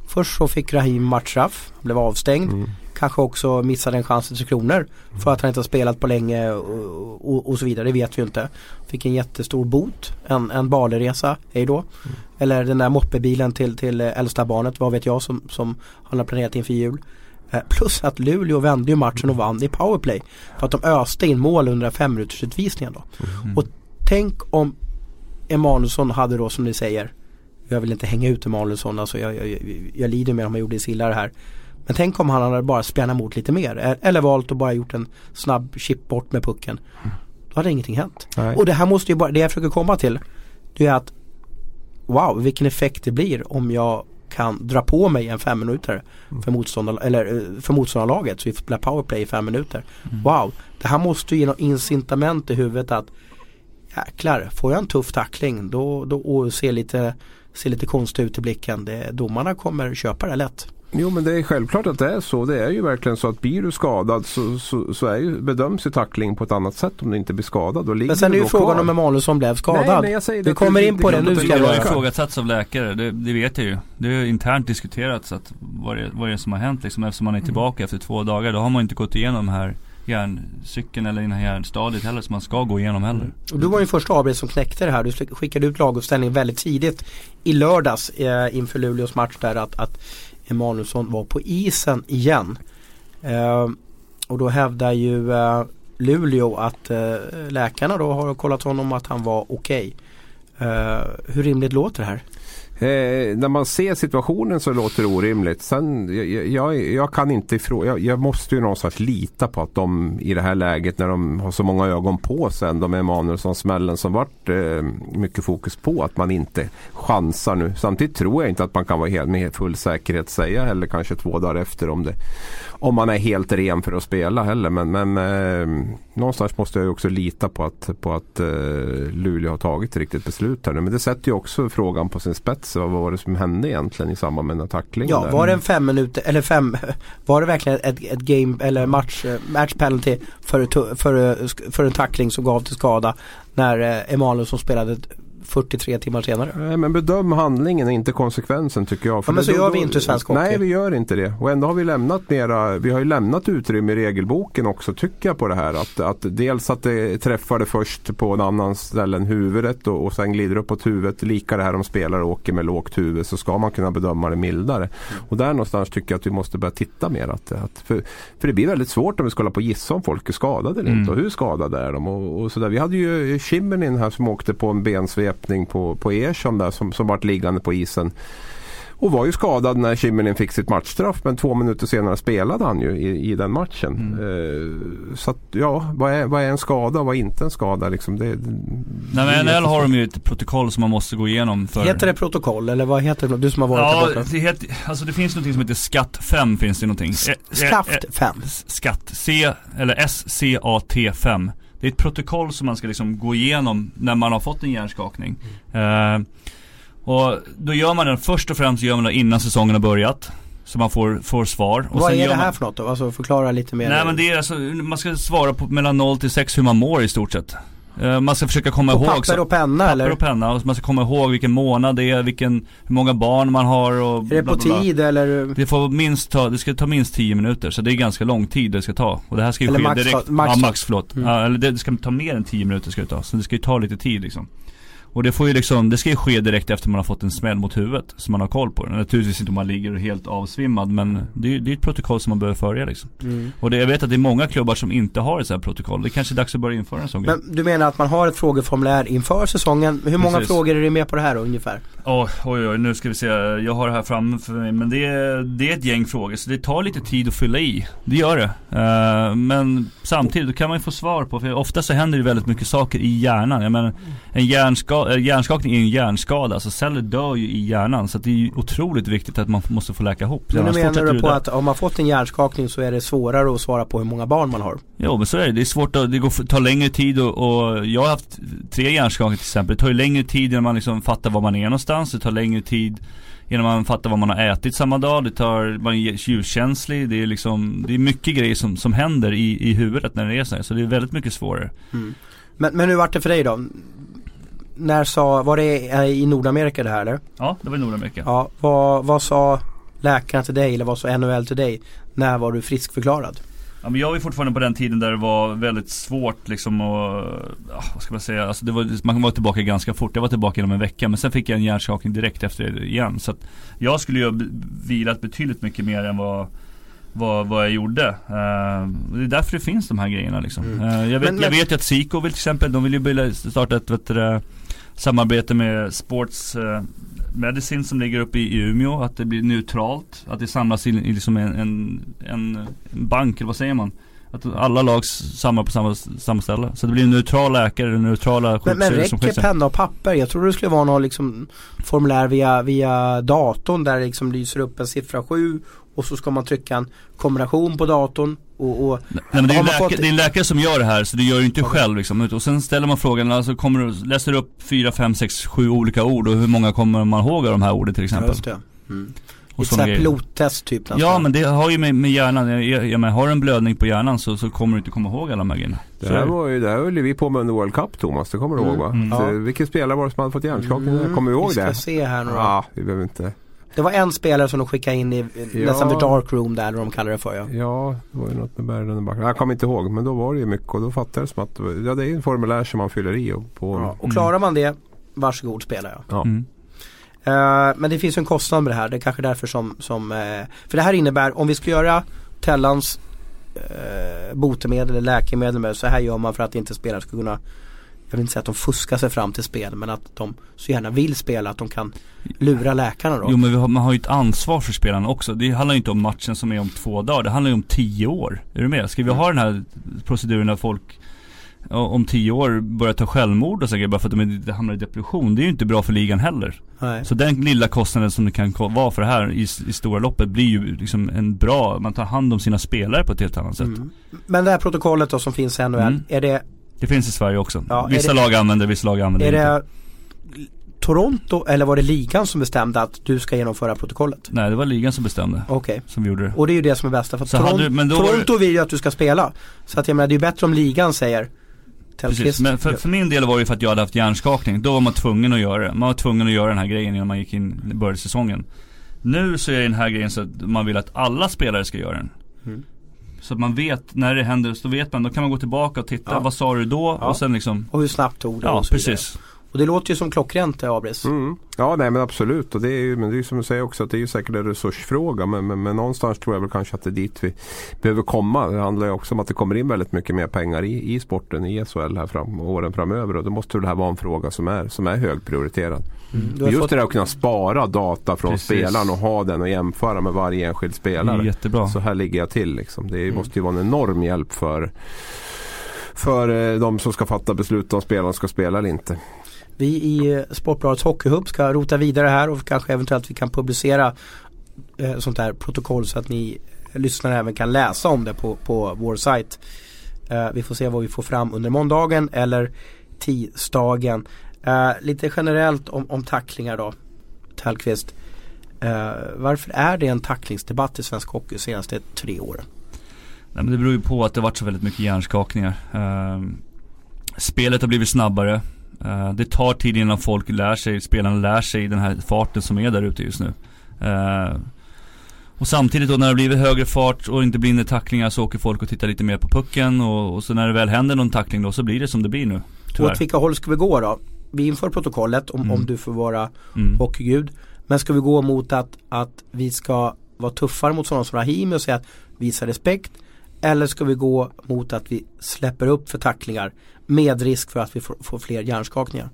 Speaker 1: Först så fick Rahim matchstraff, blev avstängd. Mm. Kanske också missade en chans till kronor för att han inte har spelat på länge och, och, och, så vidare. Det vet vi inte. Fick en jättestor bot, en, en baleresa, hej då. Mm. Eller den där moppebilen till, till äldsta barnet, vad vet jag, som, som han har planerat inför jul. Eh, plus att Luleå vände ju matchen och vann i powerplay. För att de öste in mål under en fem minuters utvisningen då. Mm. Och tänk om Emanuelsson hade då som ni säger jag vill inte hänga ut Emanuelsson, alltså jag, jag, jag, jag lider med om han gjorde i Silla det här. Men tänk om han hade bara spjärnat emot lite mer eller valt att bara gjort en snabb chip bort med pucken. Då hade ingenting hänt. Nej. Och det här måste ju bara, det jag försöker komma till det är att wow vilken effekt det blir om jag kan dra på mig en fem minuter för, motståndar, eller, eh, för motståndarlaget så vi spelar powerplay i fem minuter. Mm. Wow, det här måste ju ge något incitament i huvudet att jäklar, får jag en tuff tackling då, då och ser lite ser lite konstigt ut i blicken. Det, domarna kommer köpa det lätt.
Speaker 2: Jo men det är självklart att det är så. Det är ju verkligen så att blir du skadad så, så, så är ju, bedöms ju tackling på ett annat sätt om du inte blir skadad. Och
Speaker 1: men sen är ju frågan kvar. om Emanuelsson blev skadad. Nej, nej, Vi kommer in på det, det nu
Speaker 3: ska Det har ifrågasatts av läkare, det, det, vet jag ju. Det är internt diskuterats att vad det, vad det är som har hänt liksom. Eftersom man är tillbaka mm. efter två dagar. Då har man inte gått igenom de här järncykeln eller innan järnstadiet heller som man ska gå igenom heller. Mm.
Speaker 1: Och du var ju första AB som knäckte det här. Du skickade ut laguppställningen väldigt tidigt i lördags eh, inför Luleås match där att, att Emanuelsson var på isen igen. Eh, och då hävdar ju eh, Luleå att eh, läkarna då har kollat honom att han var okej. Okay. Eh, hur rimligt låter det här?
Speaker 2: Eh, när man ser situationen så låter det orimligt. Sen, jag, jag, jag kan inte ifrå, jag, jag, måste ju någonstans lita på att de i det här läget när de har så många ögon på sig ändå med Emanuelsson-smällen som vart eh, mycket fokus på att man inte chansar nu. Samtidigt tror jag inte att man kan vara helt med full säkerhet säga heller kanske två dagar efter om det om man är helt ren för att spela heller. Men, men eh, någonstans måste jag också lita på att, på att eh, Luleå har tagit ett riktigt beslut här nu. Men det sätter ju också frågan på sin spets. Vad var det som hände egentligen i samband med den här tacklingen?
Speaker 1: Ja, var det en fem minuter eller fem Var det verkligen ett, ett game eller match, match penalty för, för, för en tackling som gav till skada när eh, Emanuel som spelade 43 timmar senare.
Speaker 2: Nej, men bedöm handlingen och inte konsekvensen tycker jag.
Speaker 1: För ja, men så
Speaker 2: då,
Speaker 1: gör vi inte i svensk
Speaker 2: hockey. Nej vi gör inte det. Och ändå har vi lämnat mera, vi har ju lämnat utrymme i regelboken också tycker jag på det här. Att, att dels att det träffar det först på en annan ställe än huvudet och, och sen glider uppåt huvudet. Lika det här om spelare åker med lågt huvud så ska man kunna bedöma det mildare. Och där någonstans tycker jag att vi måste börja titta mer. Att, att för, för det blir väldigt svårt om vi ska hålla på och gissa om folk är skadade eller mm. inte och hur skadade är de. Och, och sådär. Vi hade ju Kimmernin här som åkte på en bensvepning på, på Ersson där som, som vart liggande på isen. Och var ju skadad när Kimmelin fick sitt matchstraff men två minuter senare spelade han ju i, i den matchen. Mm. Eh, så att, ja, vad är, vad är en skada och vad är inte en skada liksom? Det,
Speaker 3: Nej men NHL har de ju ett protokoll som man måste gå igenom för
Speaker 1: Heter det protokoll eller vad heter det? Du som har varit
Speaker 3: ja, där borta. Det heter, alltså det finns något som heter skatt 5 finns det någonting.
Speaker 1: Skaft 5?
Speaker 3: Skatt, C eller S-C-A-T 5 det är ett protokoll som man ska liksom gå igenom när man har fått en hjärnskakning. Mm. Uh, och då gör man den, först och främst gör man det innan säsongen har börjat. Så man får, får svar.
Speaker 1: Och Vad är det här man... för något då? Alltså förklara lite mer.
Speaker 3: Nej men det är alltså, man ska svara på mellan 0 till 6 hur man mår i stort sett. Eh, man ska försöka komma
Speaker 1: på
Speaker 3: ihåg
Speaker 1: papper och penna
Speaker 3: papper
Speaker 1: eller?
Speaker 3: och penna och man ska komma ihåg vilken månad det är, vilken, hur många barn man har och
Speaker 1: Är det på bla, bla, tid eller?
Speaker 3: Det får minst ta, det ska ta minst 10 minuter så det är ganska lång tid det ska ta. Och det här ska ju
Speaker 1: eller
Speaker 3: ske
Speaker 1: max,
Speaker 3: direkt.
Speaker 1: Max,
Speaker 3: ja max förlåt. Mm. Ja, eller det ska ta mer än 10 minuter ska det ta. Så det ska ju ta lite tid liksom. Och det får ju liksom, det ska ju ske direkt efter man har fått en smäll mot huvudet. Så man har koll på det. Naturligtvis inte om man ligger helt avsvimmad men det är, det är ett protokoll som man behöver följa liksom. Mm. Och det, jag vet att det är många klubbar som inte har ett sådant här protokoll. Det är kanske är dags att börja införa en sån
Speaker 1: grej. Men du menar att man har ett frågeformulär inför säsongen. Hur många Precis. frågor är det med på det här ungefär?
Speaker 3: Oh, oj oj, nu ska vi se. Jag har det här framför mig. Men det är, det är ett gäng frågor. Så det tar lite tid att fylla i. Det gör det. Uh, men samtidigt kan man ju få svar på. För ofta så händer det väldigt mycket saker i hjärnan. Jag menar, en hjärnska, äh, hjärnskakning är en hjärnskada. Alltså celler dör ju i hjärnan. Så det är ju otroligt viktigt att man måste få läka ihop.
Speaker 1: Men nu menar du på att om man fått en hjärnskakning så är det svårare att svara på hur många barn man har?
Speaker 3: Jo men så är det. Det är svårt att, det går, tar längre tid och, och jag har haft tre hjärnskakningar till exempel. Det tar ju längre tid innan man liksom fattar var man är någonstans. Det tar längre tid innan man fattar vad man har ätit samma dag. Det tar, man är ljuskänslig. Det är liksom, det är mycket grejer som, som händer i, i huvudet när det är så här. Så det är väldigt mycket svårare. Mm.
Speaker 1: Men, men hur vart det för dig då? När sa, var det i Nordamerika det här eller?
Speaker 3: Ja, det var i Nordamerika.
Speaker 1: Ja, vad, vad sa läkarna till dig eller vad sa NHL till dig? När var du friskförklarad?
Speaker 3: Ja, men jag var fortfarande på den tiden där det var väldigt svårt liksom att, ja, vad ska man säga, alltså det var, man var tillbaka ganska fort. Jag var tillbaka inom en vecka men sen fick jag en hjärnskakning direkt efter det igen. Så att jag skulle ju ha vilat betydligt mycket mer än vad vad, vad jag gjorde. Uh, det är därför det finns de här grejerna liksom. Mm. Uh, jag, vet, men, jag vet ju att Siko vill till exempel, de vill ju starta ett vet samarbete med Sports uh, Medicine som ligger uppe i Umeå. Att det blir neutralt. Att det samlas i liksom en, en, en bank, eller vad säger man? Att alla lag samlar på samma, samma ställe. Så det blir en neutral läkare, neutrala
Speaker 1: Men, men räcker penna och papper? Jag trodde det skulle vara något liksom formulär via, via datorn där det liksom lyser upp en siffra 7 och så ska man trycka en kombination på datorn och, och
Speaker 3: Nej, men det, är läkare, fått... det är en läkare som gör det här så det gör ju inte okay. själv liksom. Och sen ställer man frågan, alltså kommer du, läser du upp 4, 5, 6, 7 olika ord och hur många kommer man ihåg av de här orden till exempel?
Speaker 1: Ja, mm.
Speaker 3: Och
Speaker 1: sånt här
Speaker 3: grejer.
Speaker 1: pilottest typ nästan.
Speaker 3: Ja men det har ju med, med hjärnan, jag, jag, jag menar, har du en blödning på hjärnan så, så kommer du inte komma ihåg alla de här grejerna.
Speaker 2: Det
Speaker 3: Så
Speaker 2: här
Speaker 3: är det.
Speaker 2: var ju, det här höll vi på med under World Cup Thomas, det kommer du ihåg va?
Speaker 3: Mm.
Speaker 2: Så,
Speaker 1: Ja.
Speaker 2: Vilken spelare var det som hade fått hjärnskakning?
Speaker 1: Mm,
Speaker 2: kommer du ihåg
Speaker 1: vi ska
Speaker 2: det?
Speaker 1: se här nu då.
Speaker 2: Ja, vi behöver inte.
Speaker 1: Det var en spelare som de skickade in i
Speaker 2: Ja.
Speaker 1: nästan the dark room där, eller de kallar det för ja.
Speaker 2: Ja, det var ju något med och backen. Jag kommer inte ihåg, men då var det ju mycket och då fattade jag som att ja, det är en formulär som man fyller i och på.
Speaker 1: ja. Och klarar man det, varsågod spela ja.
Speaker 2: Ja.
Speaker 3: Mm.
Speaker 1: Eh, men det finns ju en kostnad med det här. Det är kanske därför som, som eh, för det här innebär om vi skulle göra Tellans eh, botemedel eller läkemedel med så här gör man för att inte spelare ska kunna jag vill inte säga att de fuskar sig fram till spel men att de så gärna vill spela att de kan lura läkarna då.
Speaker 3: Jo men har, man har ju ett ansvar för spelarna också. Det handlar ju inte om matchen som är om två dagar. Det handlar ju om tio år. Är du med? Ska vi ha den här proceduren där folk om tio år börjar ta självmord och så bara för att de hamnar i depression. Det är ju inte bra för ligan heller.
Speaker 1: Nej.
Speaker 3: Så den lilla kostnaden som det kan vara för det här i, i stora loppet blir ju liksom en bra, man tar hand om sina spelare på ett helt annat sätt.
Speaker 1: Mm. Men det här protokollet då som finns i NHL,
Speaker 3: Mm.
Speaker 1: är det,
Speaker 3: Det finns i Sverige också.
Speaker 1: Ja,
Speaker 3: vissa
Speaker 1: det-
Speaker 3: lag använder vissa lag använder
Speaker 1: är
Speaker 3: inte.
Speaker 1: det Toronto eller var det ligan som bestämde att du ska genomföra protokollet?
Speaker 3: Nej det var ligan som bestämde.
Speaker 1: Okej.
Speaker 3: Som vi gjorde det.
Speaker 1: Och det är ju det som är bästa för att
Speaker 3: Så hade
Speaker 1: Toronto vill ju att du ska spela. Så att jag menar det är ju bättre om ligan säger
Speaker 3: Precis, men för, för min del var det för att jag hade haft hjärnskakning. Då var man tvungen att göra det. Man var tvungen att göra den här grejen innan man gick in i började säsongen. Nu så är den här grejen så att man vill att alla spelare ska göra den.
Speaker 1: Mm.
Speaker 3: Så att man vet när det händer, så vet man, då kan man gå tillbaka och titta,
Speaker 1: Ja.
Speaker 3: vad sa du då?
Speaker 1: Ja.
Speaker 3: Och sen liksom
Speaker 1: Och hur snabbt tog det
Speaker 3: Ja
Speaker 1: och så vidare. Och det låter ju som klockrent eh, Abris.
Speaker 2: Mm. Ja, nej men absolut. Och det är ju, men det är ju som du säger också att det är ju säkert en resursfråga. Men, men, men någonstans tror jag väl kanske att det är dit vi behöver komma. Det handlar ju också om att det kommer in väldigt mycket mer pengar i, i sporten, i SHL här fram, åren framöver. Och då måste det här vara en fråga som är, som är högprioriterad.
Speaker 1: Mm.
Speaker 2: Just
Speaker 1: fått,
Speaker 2: det där att kunna spara data från
Speaker 3: Precis.
Speaker 2: spelaren och ha den och jämföra med varje enskild
Speaker 3: Det är
Speaker 2: spelare.
Speaker 3: jättebra.
Speaker 2: Så här ligger jag till liksom. Det
Speaker 1: Mm.
Speaker 2: måste ju vara en enorm hjälp för för eh, de som ska fatta beslut om spelarna ska spela eller inte
Speaker 1: vi i eh, Sportbladets Hockeyhub ska rota vidare här och kanske eventuellt vi kan publicera eh, sånt här protokoll så att ni eh, lyssnare även kan läsa om det på, på vår sajt. Eh, vi får se vad vi får fram under måndagen eller tisdagen. Eh, lite generellt om, om tacklingar då, Tellqvist. Eh, varför är det en tacklingsdebatt i svensk hockey de senaste tre åren?
Speaker 3: Nej, men det beror ju på att det har varit så väldigt mycket hjärnskakningar. Eh, spelet har blivit snabbare. Eh, det tar tid innan folk lär sig, spelarna lär sig den här farten som är där ute just nu. Eh, och samtidigt då när det blivit högre fart och inte blir tacklingar så åker folk och tittar lite mer på pucken och, och så när det väl händer någon tackling då så blir det som det blir nu. Tyvärr.
Speaker 1: Åt vilka håll ska vi gå då? Vi inför protokollet om,
Speaker 3: Mm.
Speaker 1: om du får vara
Speaker 3: Mm.
Speaker 1: hockeygud. Men ska vi gå mot att, att vi ska vara tuffare mot sådana som Rahimi och säga att visa respekt. Eller ska vi gå mot att vi släpper upp för tacklingar med risk för att vi får, får fler hjärnskakningar.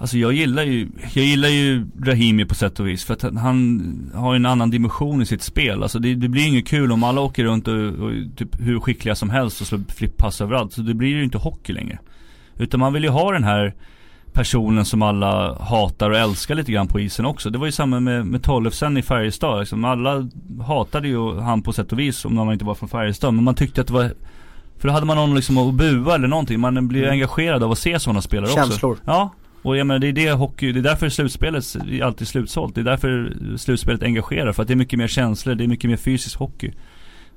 Speaker 3: Alltså jag gillar ju, jag gillar ju Rahimi på sätt och vis för att han, han har en annan dimension i sitt spel. Alltså det, det blir inget kul om alla åker runt och, och typ hur skickliga som helst och slår flippass överallt. Så det blir ju inte hockey längre. Utan man vill ju ha den här personen som alla hatar och älskar lite grann på isen också. Det var ju samma med, med Tollefsen i Färjestad. Liksom. Alla hatade ju han på sätt och vis om man inte var från Färjestad. Men man tyckte att det var för då hade man någon liksom att bua eller någonting. Man blir
Speaker 1: Mm.
Speaker 3: engagerad av att se sådana spelare också.
Speaker 1: Känslor.
Speaker 3: Ja, och jag menar det är det hockey, det är därför slutspelet är alltid slutsålt. Det är därför slutspelet engagerar. För att det är mycket mer känslor, det är mycket mer fysisk hockey.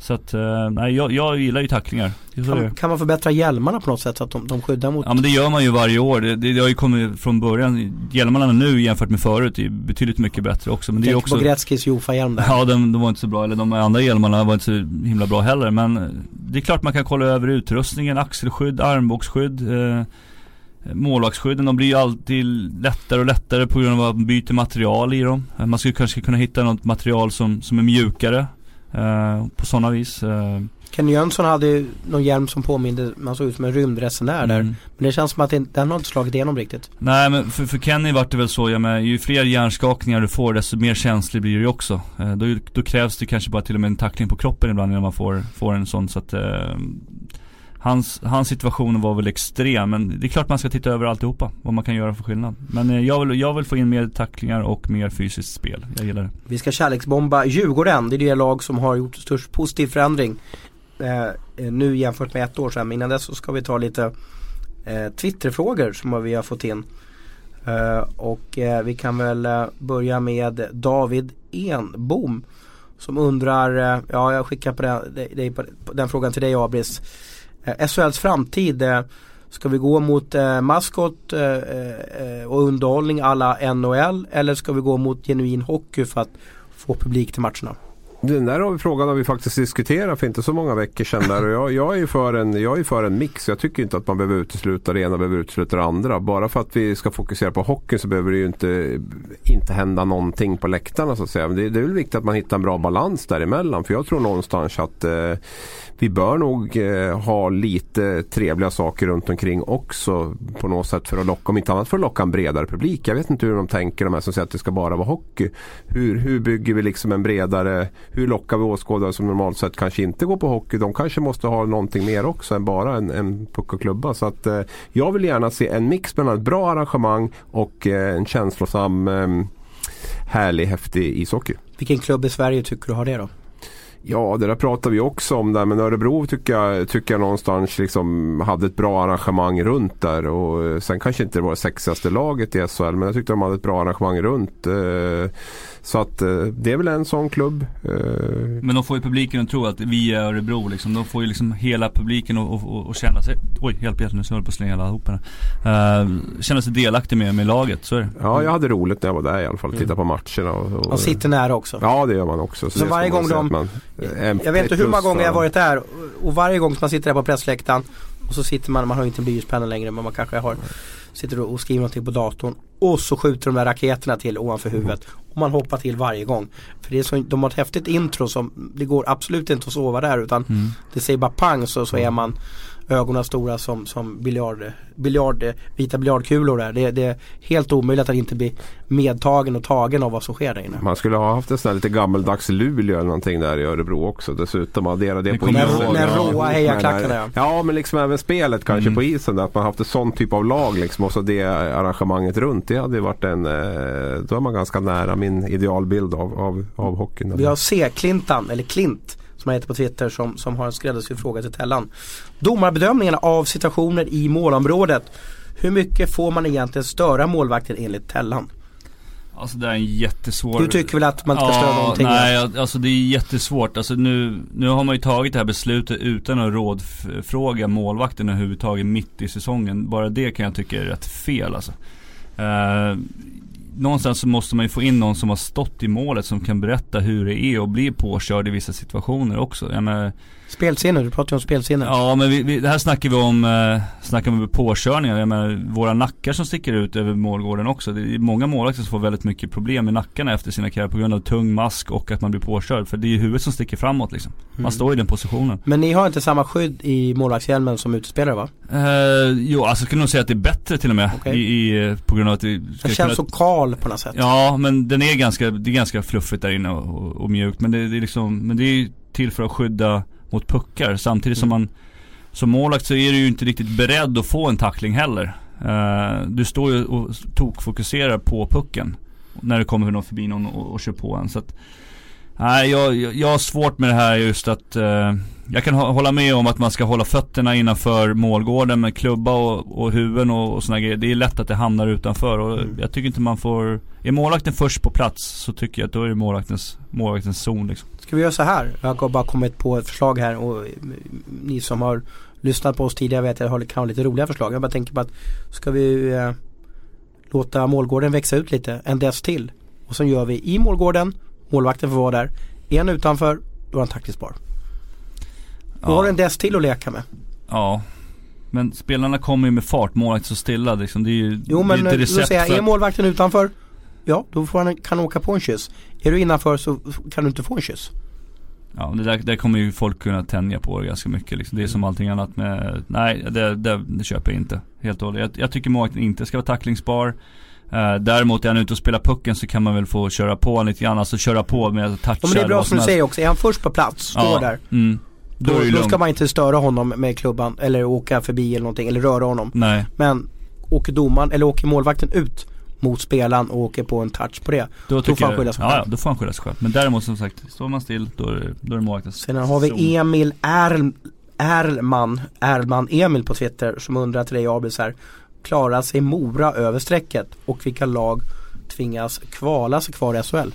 Speaker 3: Så att, eh, nej jag, jag gillar ju tacklingar. Är är.
Speaker 1: Kan, kan man förbättra hjälmarna på något sätt så att de, de skyddar mot
Speaker 3: Ja men det gör man ju varje år. Det, det, det har ju kommit från början. Hjälmarna nu jämfört med förut är betydligt mycket bättre också. Men det är
Speaker 1: Tänk
Speaker 3: också
Speaker 1: på Gretzkys Jofa-hjälm där.
Speaker 3: Ja de, de var inte så bra, eller de andra hjälmarna var inte så himla bra heller Men det är klart man kan kolla över utrustningen, axelskydd, armbågsskydd eh, Målvaktsskydden, de blir ju alltid lättare och lättare på grund av att man byter material i dem Man skulle kanske kunna hitta något material som, som är mjukare eh, På sådana vis eh,
Speaker 1: Kenny Jönsson hade ju någon hjälm som påminde, man såg ut som en rymdresenär där.
Speaker 3: mm.
Speaker 1: Men det känns som att den har inte slagit igenom riktigt.
Speaker 3: Nej men för, för Kenny vart det väl så, ja, men ju fler hjärnskakningar du får desto mer känslig blir du också. Eh, då, då krävs det kanske bara till och med en tackling på kroppen ibland innan man får, får en sån så att eh, Hans, hans situation var väl extrem men det är klart man ska titta över alltihopa, vad man kan göra för skillnad. Men eh, jag, vill, jag vill få in mer tacklingar och mer fysiskt spel, jag gillar det.
Speaker 1: Vi ska kärleksbomba Djurgården. Det är det lag som har gjort störst positiv förändring. Eh, eh nu jämfört med ett år sedan. Men innan dess så ska vi ta lite eh, Twitterfrågor som vi har fått in. Eh, och eh, vi kan väl eh, börja med David Enbom som undrar, eh, ja jag skickar på den, dig, på den frågan till dig Abris. Eh, SHLs framtid, eh, ska vi gå mot eh, maskot eh, eh, och underhållning alla NHL eller ska vi gå mot genuin hockey för att få publik till matcherna?
Speaker 2: Den där frågan har vi faktiskt diskuterat för inte så många veckor sedan. Där. Och jag, jag, är ju för en, jag är för en mix. Jag tycker inte att man behöver utesluta det ena och behöver utesluta det andra. Bara för att vi ska fokusera på hockeyn så behöver det ju inte, inte hända någonting på läktarna så att säga. Men det, det är väl viktigt att man hittar en bra balans däremellan. För jag tror någonstans att eh, vi bör nog eh, ha lite trevliga saker runt omkring också på något sätt för att locka, om inte annat för att locka en bredare publik. Jag vet inte hur de tänker de här som säger att det ska bara vara hockey. Hur, hur bygger vi liksom en bredare, hur lockar vi åskådare som normalt sett kanske inte går på hockey. De kanske måste ha någonting mer också än bara en, en puck och klubba. Så att eh, jag vill gärna se en mix mellan ett bra arrangemang och eh, en känslosam eh, härlig, häftig ishockey.
Speaker 1: Vilken klubb i Sverige tycker du har det då?
Speaker 2: Ja, det där pratar vi också om där. Men Örebro tycker jag, tycker jag någonstans liksom hade ett bra arrangemang runt där. Och sen kanske inte det var det sexigaste laget i SHL. Men jag tyckte de hade ett bra arrangemang runt. Eh, så att eh, det är väl en sån klubb. Eh.
Speaker 3: Men de får ju publiken att tro att vi är Örebro liksom. De får ju liksom hela publiken att känna sig, oj hjälp hjälp nu så jag på att slänga alla ihop här. Uh, känna sig delaktig med, med laget, så är det.
Speaker 2: Ja, jag hade roligt när jag var där i alla fall. Titta mm. på matcherna. Och,
Speaker 1: och, och sitter nära också.
Speaker 2: Ja, det gör man också.
Speaker 1: Så, så varje gång de, man, jag vet inte hur många gånger jag varit där och varje gång man sitter där på pressläktaren och så sitter man, man har inte en blyertspenna längre men man kanske har Sitter och skriver någonting på datorn och så skjuter de där raketerna till ovanför huvudet och man hoppar till varje gång. För det är så, de har ett häftigt intro som det går absolut inte att sova där utan mm. det säger bara pang så, så är man ögonen stora som, som biljard, biljard, vita biljardkulor där. Det, det, är helt omöjligt att inte bli medtagen och tagen av vad som sker där inne.
Speaker 2: Man skulle ha haft en sån här lite gammeldags Luleå eller någonting där i Örebro också. Dessutom addera det, det på
Speaker 1: isen. Med, råa hejaklackarna ja.
Speaker 2: Ja men liksom även spelet kanske mm. på isen. Där, att man haft ett sånt typ av lag liksom. Och så det arrangemanget runt. Det hade varit en, eh, då är man ganska nära min idealbild av, av, av hockeyn.
Speaker 1: Vi har C-Clintan, eller Klint som han heter på Twitter som, som har en skräddarsydd fråga till Tellan. Domarbedömningarna av situationer i målområdet. Hur mycket får man egentligen störa målvakten enligt Tellan?
Speaker 3: Alltså det är en jättesvår
Speaker 1: Du tycker väl att man inte ska ja, störa någonting?
Speaker 3: Nej, alltså det är jättesvårt. Alltså nu, nu har man ju tagit det här beslutet utan att rådfråga målvakten överhuvudtaget mitt i säsongen. Bara det kan jag tycka är rätt fel alltså. Uh, någonstans så måste man ju få in någon som har stått i målet som kan berätta hur det är och bli påkörd i vissa situationer också. Jag menar,
Speaker 1: Spelscener, du pratar ju om spelscener.
Speaker 3: Ja men vi, vi, det här snackar vi om, eh, snackar vi påkörningar. Jag menar, våra nackar som sticker ut över målgården också. Det är många målvakter som får väldigt mycket problem med nackarna efter sina karriärer på grund av tung mask och att man blir påkörd. För det är ju huvudet som sticker framåt liksom. Man mm. står i den positionen.
Speaker 1: Men ni har inte samma skydd i målvaktshjälmen som utespelare va?
Speaker 3: Eh, jo, alltså jag skulle nog säga att det är bättre till och med. Okay. I, i, på grund av att
Speaker 1: det ska Det känns kunna... så kal på något sätt.
Speaker 3: Ja, men den är ganska, det är ganska fluffigt där inne och, och, och mjukt. Men det, det är liksom, men det är till för att skydda mot puckar. Samtidigt som man som målvakt så är du ju inte riktigt beredd att få en tackling heller. Uh, du står ju och tokfokuserar på pucken. När det kommer någon förbi någon och, och kör på en. Så att, nej, jag, jag har svårt med det här just att uh, jag kan hålla med om att man ska hålla fötterna innanför målgården med klubba och, och huvuden och, och sådana grejer. Det är lätt att det hamnar utanför och mm. jag tycker inte man får Är målvakten först på plats så tycker jag att då är det målvaktens, målvaktens zon liksom.
Speaker 1: Ska vi göra så här? Jag har bara kommit på ett förslag här och ni som har lyssnat på oss tidigare vet att jag kan ha lite roliga förslag. Jag bara tänker på att ska vi eh, låta målgården växa ut lite en dess till. Och sen gör vi i målgården, målvakten får vara där, en utanför, då är han taktiskt då ja. har du en dess till att leka med.
Speaker 3: Ja. Men spelarna kommer ju med fart, målvakten så stilla liksom. Det är ju
Speaker 1: Jo men det är recept säger jag, är målvakten utanför Ja, då får han, kan han åka på en kyss. Är du innanför så kan du inte få en kyss.
Speaker 3: Ja, det där, där kommer ju folk kunna tänja på det ganska mycket liksom. Det är som allting annat med, nej det, det, det köper jag inte. Helt och hållet. Jag, jag tycker målvakten inte ska vara tacklingsbar. Uh, däremot är han ute och spelar pucken så kan man väl få köra på lite grann, alltså köra på med att toucha. Ja,
Speaker 1: men det är bra som du säger också, är han först på plats, står ja, där. Mm. Då, då, då ska man inte störa honom med klubban eller åka förbi eller någonting eller röra honom.
Speaker 3: Nej.
Speaker 1: Men åker domaren eller åker målvakten ut mot spelaren och åker på en touch på det.
Speaker 3: Då, då får han skylla sig själv. Ja, då får han skylla sig själv. Men däremot som sagt, står man still då är det, då är det målvaktens
Speaker 1: Sen har vi Emil Erl, Erlman, Erlman Emil på Twitter som undrar till dig Abel så här. Klarar sig Mora över strecket och vilka lag tvingas kvala sig kvar i SHL?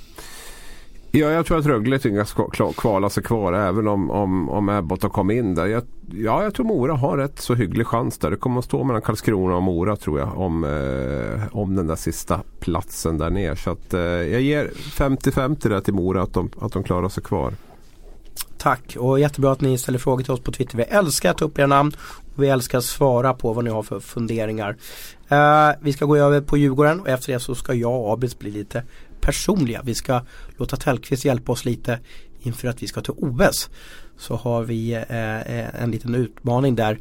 Speaker 2: Ja, jag tror att Rögle tvingas kvala sig kvar även om, om, om Abbott har kommit in där. Jag, ja, jag tror Mora har rätt så hygglig chans där. Det kommer att stå mellan Karlskrona och Mora tror jag om, eh, om den där sista platsen där nere. Så att, eh, jag ger 50-50 där till Mora att de, att de klarar sig kvar.
Speaker 1: Tack och jättebra att ni ställer frågor till oss på Twitter. Vi älskar att ta upp era namn och vi älskar att svara på vad ni har för funderingar. Eh, vi ska gå över på Djurgården och efter det så ska jag och Abis bli lite personliga. Vi ska låta Tellqvist hjälpa oss lite inför att vi ska till OS. Så har vi uh, en liten utmaning där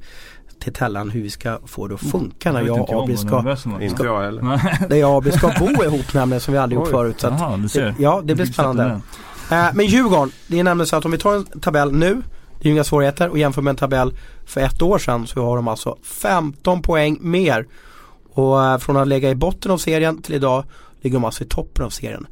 Speaker 1: till Tellan hur vi ska få det att funka när jag och Abri ska, ska,
Speaker 2: inte jag heller.
Speaker 1: När jag och Abri ska bo ihop nämligen som vi aldrig gjort förut. Så att,
Speaker 3: Aha, du ser.
Speaker 1: Ja det blir spännande. Eh, men Djurgården, det är nämligen så att om vi tar en tabell nu, det är ju inga svårigheter och jämför med en tabell för ett år sedan så har de alltså 15 poäng mer. Och eh, från att ligga i botten av serien till idag ligger de alltså i toppen av serien.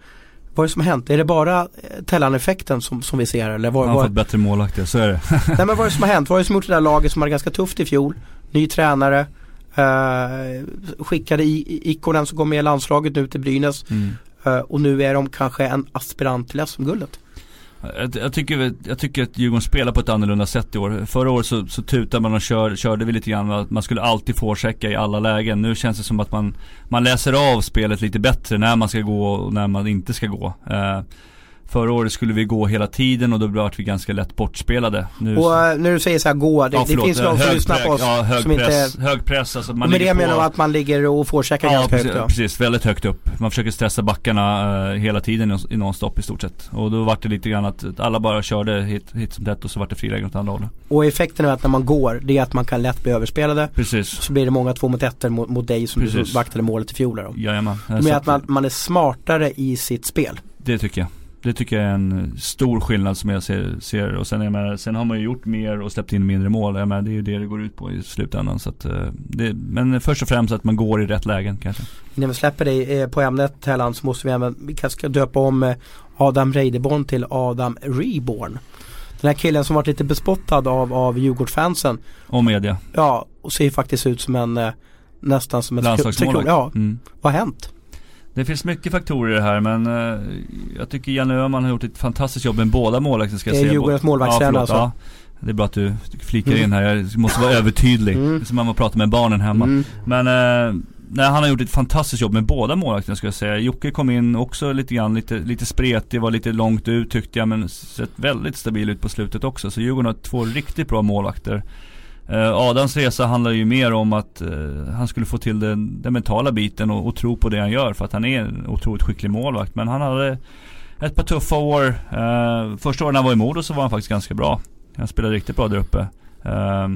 Speaker 1: Vad är det som har hänt? Är det bara eh, Tellan-effekten som, som vi ser eller?
Speaker 3: Var, Han har fått bättre målvakter, så är det.
Speaker 1: Nej men vad är det som har hänt? Vad är det som har gjort det där laget som hade ganska tufft i fjol? Ny tränare, eh, skickade i, Ikonen som kom med i landslaget nu till Brynäs. Mm. Eh, och nu är de kanske en aspirant till SM-guldet.
Speaker 3: Jag, jag, tycker, jag tycker att Djurgården spelar på ett annorlunda sätt i år. Förra året så, så tutade man och kör, körde vi lite grann att man skulle alltid forechecka i alla lägen. Nu känns det som att man, man läser av spelet lite bättre när man ska gå och när man inte ska gå. Eh, Förra året skulle vi gå hela tiden och då blev vi ganska lätt bortspelade.
Speaker 1: Nu, och uh, när du säger så här gå, det, ja, det finns någon som lyssnar på oss
Speaker 3: ja, hög
Speaker 1: som
Speaker 3: press, inte... Hög press, alltså man
Speaker 1: Med det menar du att man ligger och forecheckar ja, ganska
Speaker 3: precis,
Speaker 1: högt? Ja,
Speaker 3: precis. Väldigt högt upp. Man försöker stressa backarna uh, hela tiden i nonstop i stort sett. Och då var det lite grann att alla bara körde hit, hit som tätt och så var det friläge åt andra hållet.
Speaker 1: Och effekten av att när man går, det är att man kan lätt bli överspelade.
Speaker 3: Precis.
Speaker 1: Så blir det många två mot ettor mot, mot dig som precis. du vaktade målet i fjol då.
Speaker 3: Jajamän.
Speaker 1: Men att man, man är smartare i sitt spel.
Speaker 3: Det tycker jag. Det tycker jag är en stor skillnad som jag ser. ser. Och sen, jag menar, sen har man ju gjort mer och släppt in mindre mål. Jag menar, det är ju det det går ut på i slutändan. Så att, eh, det, men först och främst att man går i rätt lägen kanske.
Speaker 1: Innan vi släpper dig eh, på ämnet Helland så måste vi även, vi kanske ska döpa om eh, Adam Reideborn till Adam Reborn. Den här killen som varit lite bespottad av, av Djurgårdsfansen.
Speaker 3: Och media.
Speaker 1: Ja, och ser faktiskt ut som en nästan som ett
Speaker 3: Landslagsmålvakt.
Speaker 1: Ja, mm. vad har hänt?
Speaker 3: Det finns mycket faktorer i det här men uh, jag tycker Janne Öhman har gjort ett fantastiskt jobb med båda målvakterna ska jag säga.
Speaker 1: Det är Djurgårdens målvaktstränare ja, alltså. Ja.
Speaker 3: Det är bra att du flikar in här, jag måste vara övertydlig. Mm. Det är som man pratar med barnen hemma. Mm. Men uh, nej, han har gjort ett fantastiskt jobb med båda målvakterna ska jag säga. Jocke kom in också lite grann, lite, lite spretig, var lite långt ut tyckte jag men sett väldigt stabil ut på slutet också. Så Djurgården har två riktigt bra målvakter. Eh, Adams resa handlar ju mer om att eh, han skulle få till den, den mentala biten och, och, tro på det han gör för att han är en otroligt skicklig målvakt. Men han hade ett par tuffa år. Eh, första året han var i Modo så var han faktiskt ganska bra. Han spelade riktigt bra där uppe. Eh,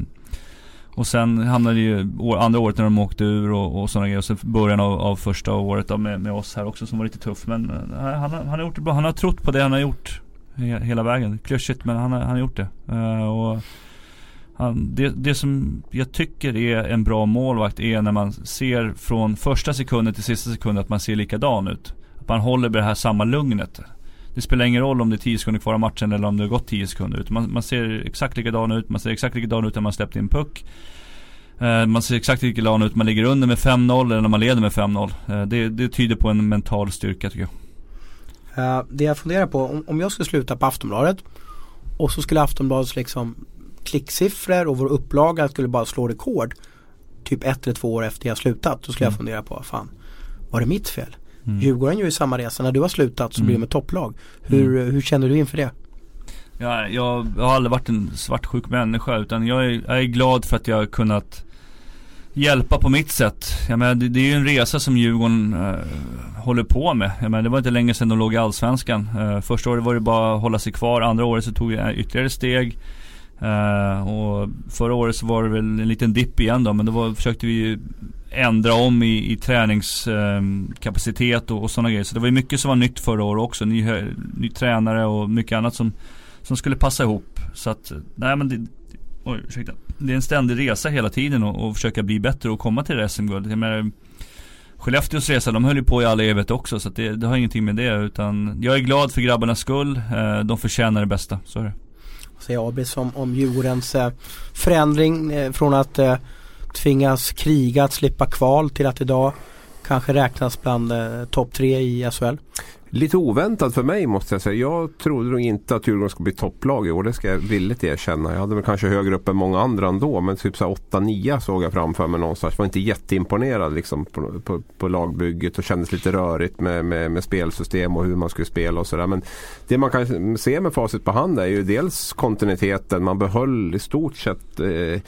Speaker 3: och sen hamnade ju år, andra året när de åkte ur och, och sådana grejer. Och sen början av, av första året då med, med, oss här också som var lite tuff. Men han, han, har gjort det bra. Han har trott på det han har gjort hela vägen. Klyschigt men han, han har gjort det. och han, det, det som jag tycker är en bra målvakt är när man ser från första sekunden till sista sekunden att man ser likadan ut. Att man håller det här samma lugnet. Det spelar ingen roll om det är 10 sekunder kvar av matchen eller om det har gått 10 sekunder. ut. man, man ser exakt likadan ut, man ser exakt likadan ut när man släppt in puck. Eh, man ser exakt likadan ut när man ligger under med 5-0 eller när man leder med 5-0. Eh, det, det, tyder på en mental styrka tycker
Speaker 1: jag. Uh, det jag funderar på, om, om jag skulle sluta på Aftonbladet och så skulle Aftonbladet liksom klicksiffror och vår upplaga skulle bara slå rekord typ ett eller två år efter jag slutat. Då skulle mm. jag fundera på, fan, var det mitt fel? Mm. Djurgården gör ju samma resa. När du har slutat så mm. blir de ett topplag. Hur, mm. hur känner du inför det?
Speaker 3: Ja, jag, har aldrig varit en svartsjuk människa utan jag är, jag är glad för att jag har kunnat hjälpa på mitt sätt. Jag menar, det, det är ju en resa som Djurgården uh, håller på med. Jag menar, det var inte länge sedan de låg i Allsvenskan. Uh, första året var det bara att hålla sig kvar. Andra året så tog jag ytterligare steg. Uh, och förra året så var det väl en liten dipp igen då men då var, försökte vi ju ändra om i, i träningskapacitet eh, um, och, och sådana grejer. Så det var ju mycket som var nytt förra året också. Ny, ny tränare och mycket annat som, som skulle passa ihop. Så att, nej men det, oj, ursäkta. Det är en ständig resa hela tiden och, och försöka bli bättre och komma till SM-guldet Jag menar, Skellefteås resa, de höll ju på i all evighet också så att det, det har ingenting med det utan jag är glad för grabbarnas skull. Uh, de förtjänar det bästa, så är det
Speaker 1: säger Abis om, om Djurgårdens eh, förändring eh, från att eh, tvingas kriga att slippa kval till att idag kanske räknas bland eh, topp tre i SHL.
Speaker 2: Lite oväntat för mig måste jag säga. Jag trodde nog inte att Djurgården skulle bli topplag i år. Det ska jag villigt erkänna. Jag hade väl kanske högre upp än många andra ändå. Men typ 8-9 såg jag framför mig någonstans. Jag var inte jätteimponerad liksom på, på, på lagbygget och kändes lite rörigt med, med, med spelsystem och hur man skulle spela och sådär. Men det man kan se med facit på hand är ju dels kontinuiteten. Man behöll i stort sett eh,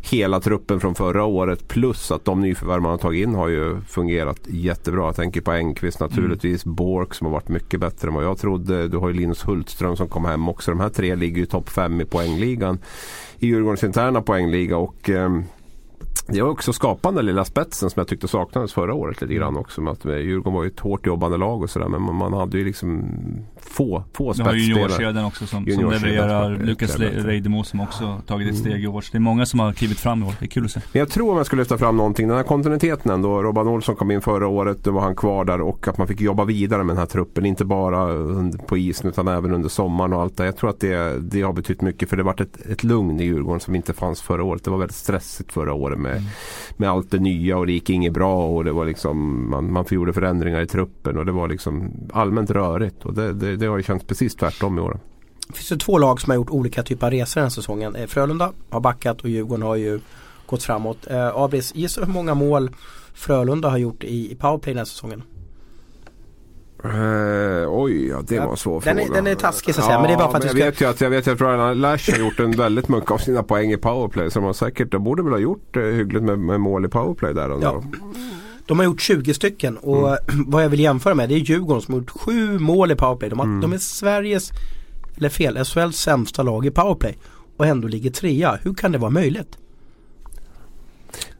Speaker 2: hela truppen från förra året. Plus att de nyförvärv man har tagit in har ju fungerat jättebra. Jag tänker på Engqvist naturligtvis. Mm. Bork som har varit mycket bättre än vad jag trodde. Du har ju Linus Hultström som kom hem också. De här tre ligger ju topp fem i poängligan. I Djurgårdens interna poängliga. Och, eh, det var också skapande lilla spetsen som jag tyckte saknades förra året lite grann också. Med att Djurgården var ju ett hårt jobbande lag och sådär men man, hade ju liksom få, få spetsspelare.
Speaker 3: Du har juniorkedjan också som, som levererar. Lukas Reidemo som också tagit ett steg i år. Så det är många som har klivit fram i år. Det är kul att se.
Speaker 2: Men jag tror om jag skulle lyfta fram någonting. Den här kontinuiteten ändå. Robban Olsson kom in förra året. Då var han kvar där och att man fick jobba vidare med den här truppen. Inte bara på isen utan även under sommaren och allt det. Jag tror att det, det har betytt mycket för det har varit ett, ett lugn i Djurgården som inte fanns förra året. Det var väldigt stressigt förra året med, mm. med allt det nya och det gick inget bra och det var liksom man, man gjorde förändringar i truppen och det var liksom allmänt rörigt. Och det, det, det har ju känts precis tvärtom i år.
Speaker 1: Det finns ju två lag som har gjort olika typer av resor den här säsongen. Eh, Frölunda har backat och Djurgården har ju gått framåt. Eh, Abris, gissa hur många mål Frölunda har gjort i, i powerplay den här säsongen?
Speaker 2: Uh, oj, ja, det ja, var en svår
Speaker 1: den
Speaker 2: fråga.
Speaker 1: Är, den är taskig så att säga. men det är bara för att
Speaker 2: jag, ska... vet ju att, jag vet ju att Brian Lash har gjort en väldigt mycket av sina poäng i powerplay. Så de har säkert, de borde väl ha gjort eh, hyggligt med, med mål i powerplay där. Ja.
Speaker 1: De har gjort 20 stycken och mm. vad jag vill jämföra med det är Djurgården som har gjort 7 mål i powerplay. De, har, mm. de är Sveriges, eller fel, SHLs sämsta lag i powerplay och ändå ligger trea. Hur kan det vara möjligt?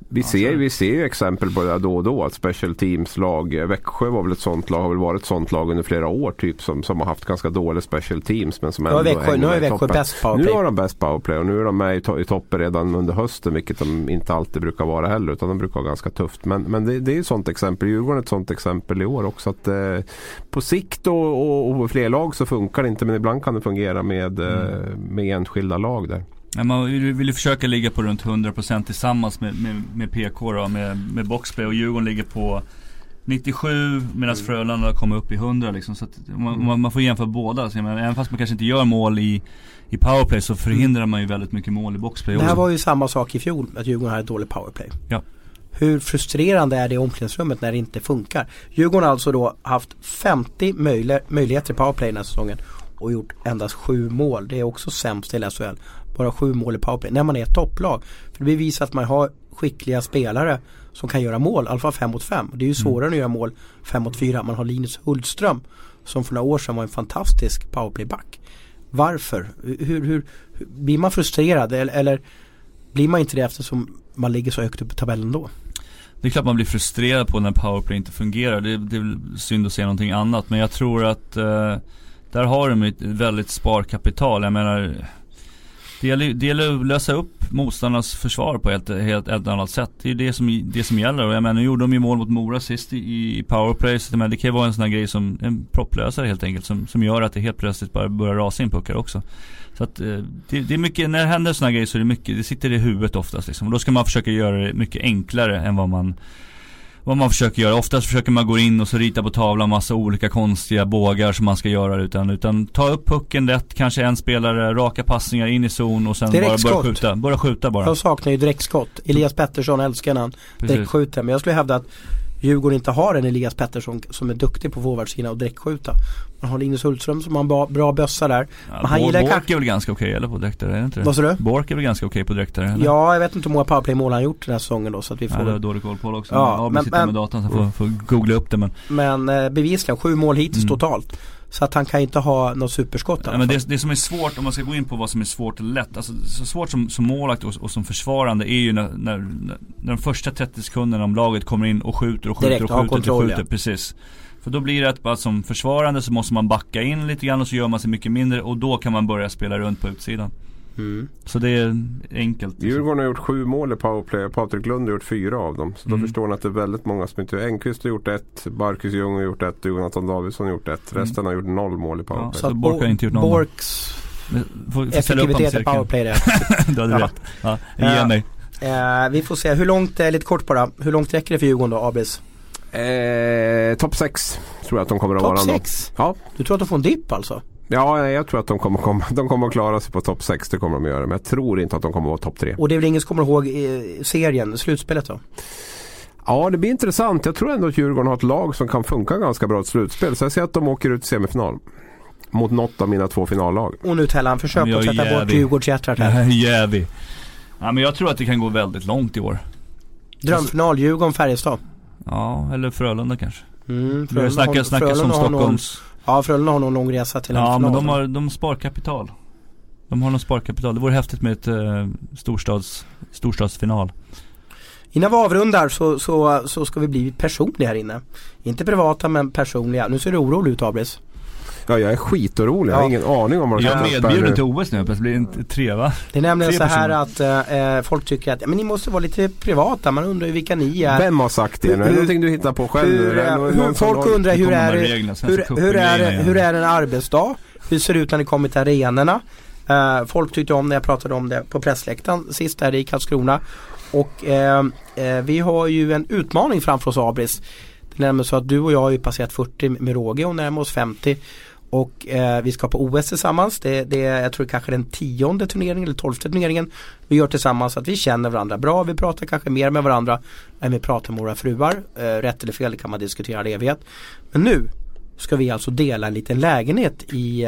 Speaker 2: Vi ser, vi ser ju exempel på det då och då. Att special teams-lag, Växjö var väl ett sånt lag, har väl varit ett sånt lag under flera år typ som, som har haft ganska dåliga special teams. Men som
Speaker 1: ändå Växjö, nu har Växjö bäst powerplay.
Speaker 2: Nu har de bäst powerplay och nu är de med i, to i toppen redan under hösten vilket de inte alltid brukar vara heller utan de brukar vara ganska tufft. Men, men det, det är ett sånt exempel. Djurgården är ett sånt exempel i år också. Att, eh, på sikt och, och, och fler lag så funkar det inte men ibland kan det fungera med, mm. eh, med enskilda lag där.
Speaker 3: Man vill ju försöka ligga på runt 100% tillsammans med, med, med PK då, med, med boxplay och Djurgården ligger på 97 medan mm. Frölunda kommer upp i 100 liksom. Så man, mm. man, får jämföra båda. Så menar, även fast man kanske inte gör mål i, i powerplay så förhindrar man ju väldigt mycket mål i boxplay
Speaker 1: Det här var ju samma sak i fjol, att Djurgården hade dålig powerplay.
Speaker 3: Ja.
Speaker 1: Hur frustrerande är det i omklädningsrummet när det inte funkar? Djurgården har alltså då haft 50 möjlig möjligheter i powerplay den här säsongen och gjort endast 7 mål. Det är också sämst i SHL bara sju mål i powerplay när man är ett topplag. För det bevisar att man har skickliga spelare som kan göra mål, i alla fall fem mot fem. Det är ju mm. svårare mm. att göra mål fem mot fyra. Man har Linus Hultström som för några år sedan var en fantastisk powerplayback. Varför? Hur, hur, hur, blir man frustrerad eller, eller blir man inte det eftersom man ligger så högt upp i tabellen då?
Speaker 3: Det är klart man blir frustrerad på när powerplay inte fungerar. Det, det är synd att säga någonting annat. Men jag tror att eh, där har de ett väldigt sparkapital. Jag menar det gäller, det gäller att lösa upp motståndarnas försvar på ett helt ett annat sätt. Det är det som, det som gäller. Och jag menar, nu gjorde de ju mål mot Mora sist i, i powerplay. Så det kan ju vara en sån här grej som, en propplösare helt enkelt. Som, som gör att det helt plötsligt bara börjar rasa in puckar också. Så att eh, det, det, är mycket, när det händer såna här grejer så är det mycket, det sitter i huvudet oftast liksom. Och då ska man försöka göra det mycket enklare än vad man vad man försöker göra. Oftast försöker man gå in och så rita på tavlan massa olika konstiga bågar som man ska göra utan, utan ta upp pucken lätt, kanske en spelare, raka passningar in i zon och sen bara börja skjuta. Börja skjuta bara.
Speaker 1: Jag saknar ju direktskott. Elias Pettersson älskar han direktskjuter. Men jag skulle hävda att Djurgården inte har en Elias Pettersson som är duktig på forwardsidan och direktskjuta. Man har Linus Hultström som har en bra, bra bössa där.
Speaker 3: Ja, men han Bork Bork är väl ganska okej okay, eller på direktare, är det inte det?
Speaker 1: Vad sa du?
Speaker 3: Bork är väl ganska okej okay på direktare eller?
Speaker 1: Ja, jag vet inte hur många powerplay-mål han gjort den här säsongen då så att vi får... Ja,
Speaker 3: det har dålig koll på det också. Ja, men, sitter men, med datorn så får, får googla upp det men
Speaker 1: Men eh, bevisligen, sju mål hittills mm. totalt. Så att han kan inte ha något superskott
Speaker 3: ja, men det, det, som är svårt, om man ska gå in på vad som är svårt eller lätt. Alltså så svårt som, som målakt och, och som försvarande är ju när, när, när, de första 30 sekunderna om laget kommer in och skjuter och skjuter Direkt, och skjuter kontroll, och skjuter. Ja. Precis. För då blir det att bara som försvarande så måste man backa in lite grann och så gör man sig mycket mindre och då kan man börja spela runt på utsidan. Mm. Så det är enkelt.
Speaker 2: Djurgården har gjort sju mål i powerplay. Patrik Lund har gjort fyra av dem. Så mm. då förstår ni att det är väldigt många som inte... Enqvist har gjort ett, Marcus Ljung har gjort ett och Jonathan Davidsson har gjort ett. Mm. Resten mm. har gjort noll mål i powerplay. Ja,
Speaker 1: så Bork har inte gjort noll. Borks effektivitet i powerplay det.
Speaker 3: du hade rätt. Ja, ge mig.
Speaker 1: Uh, vi får se, hur långt, eh, lite kort bara, hur långt räcker det för Djurgården då, Abis?
Speaker 2: Eh, Topp 6 tror jag att de kommer att
Speaker 1: Topp
Speaker 2: vara. ändå.
Speaker 1: 6?
Speaker 2: Ja.
Speaker 1: Du tror att de får en dipp alltså?
Speaker 2: Ja, jag tror att de kommer, komma, de kommer att klara sig på topp 6. Det kommer de att göra. Men jag tror inte att de kommer att vara topp 3.
Speaker 1: Och det är väl ingen som kommer ihåg eh, serien, slutspelet då?
Speaker 2: Ja, det blir intressant. Jag tror ändå att Djurgården har ett lag som kan funka ganska bra i ett slutspel. Så jag ser att de åker ut i semifinal. Mot något av mina två finallag.
Speaker 1: Och nu Tellan, försök
Speaker 3: jag
Speaker 1: att sätta bort. Djurgårdshjärtat
Speaker 3: Jag
Speaker 1: här.
Speaker 3: är jävig. Ja, men jag tror att det kan gå väldigt långt i år.
Speaker 1: Drömfinal, Djurgården, Färjestad.
Speaker 3: Ja, eller Frölunda kanske.
Speaker 1: Mm,
Speaker 3: Vi
Speaker 1: Frölunda
Speaker 3: snackat,
Speaker 1: har-
Speaker 3: snackas om
Speaker 1: Frölunda har någon-
Speaker 3: Stockholms...
Speaker 1: Ja, Frölunda har någon lång resa till en
Speaker 3: Ja,
Speaker 1: final.
Speaker 3: men de har, de spar kapital. De har någon sparkapital. Det vore häftigt med ett eh, storstads, storstadsfinal.
Speaker 1: Innan vi avrundar så, så, så ska vi bli personliga här inne. Inte privata men personliga. Nu ser du orolig ut Abris.
Speaker 2: Ja, jag är skitorolig. Jag har
Speaker 1: Ja.
Speaker 2: ingen aning om vad
Speaker 3: Jag
Speaker 2: som
Speaker 3: är medbjuden
Speaker 2: nu.
Speaker 3: till OS nu, det blir inte tre va?
Speaker 1: Det är nämligen
Speaker 3: Tre
Speaker 1: så här att eh, folk tycker att men ni måste vara lite privata. Man undrar ju vilka ni är.
Speaker 2: Vem har sagt det? Är det någonting du hittar på själv?
Speaker 1: hur,
Speaker 2: det
Speaker 1: hur folk undrar hur är
Speaker 3: här
Speaker 1: det hur, hur, är, det- hur är en arbetsdag? Hur ser det ut när ni kommer till arenorna? Eh, folk tyckte om när jag pratade om det på pressläktaren sist där i Karlskrona. Och eh, eh, vi har ju en utmaning framför oss Abris. Det är nämligen så att du och jag har ju passerat 40 med råge och närmar oss 50. Och eh, vi ska på OS tillsammans. Det, det är jag tror kanske den tionde turneringen eller tolfte turneringen vi gör tillsammans. Så att vi känner varandra bra. Vi pratar kanske mer med varandra än vi pratar med våra fruar. Eh, rätt eller fel kan man diskutera i evighet. Men nu ska vi alltså dela en liten lägenhet i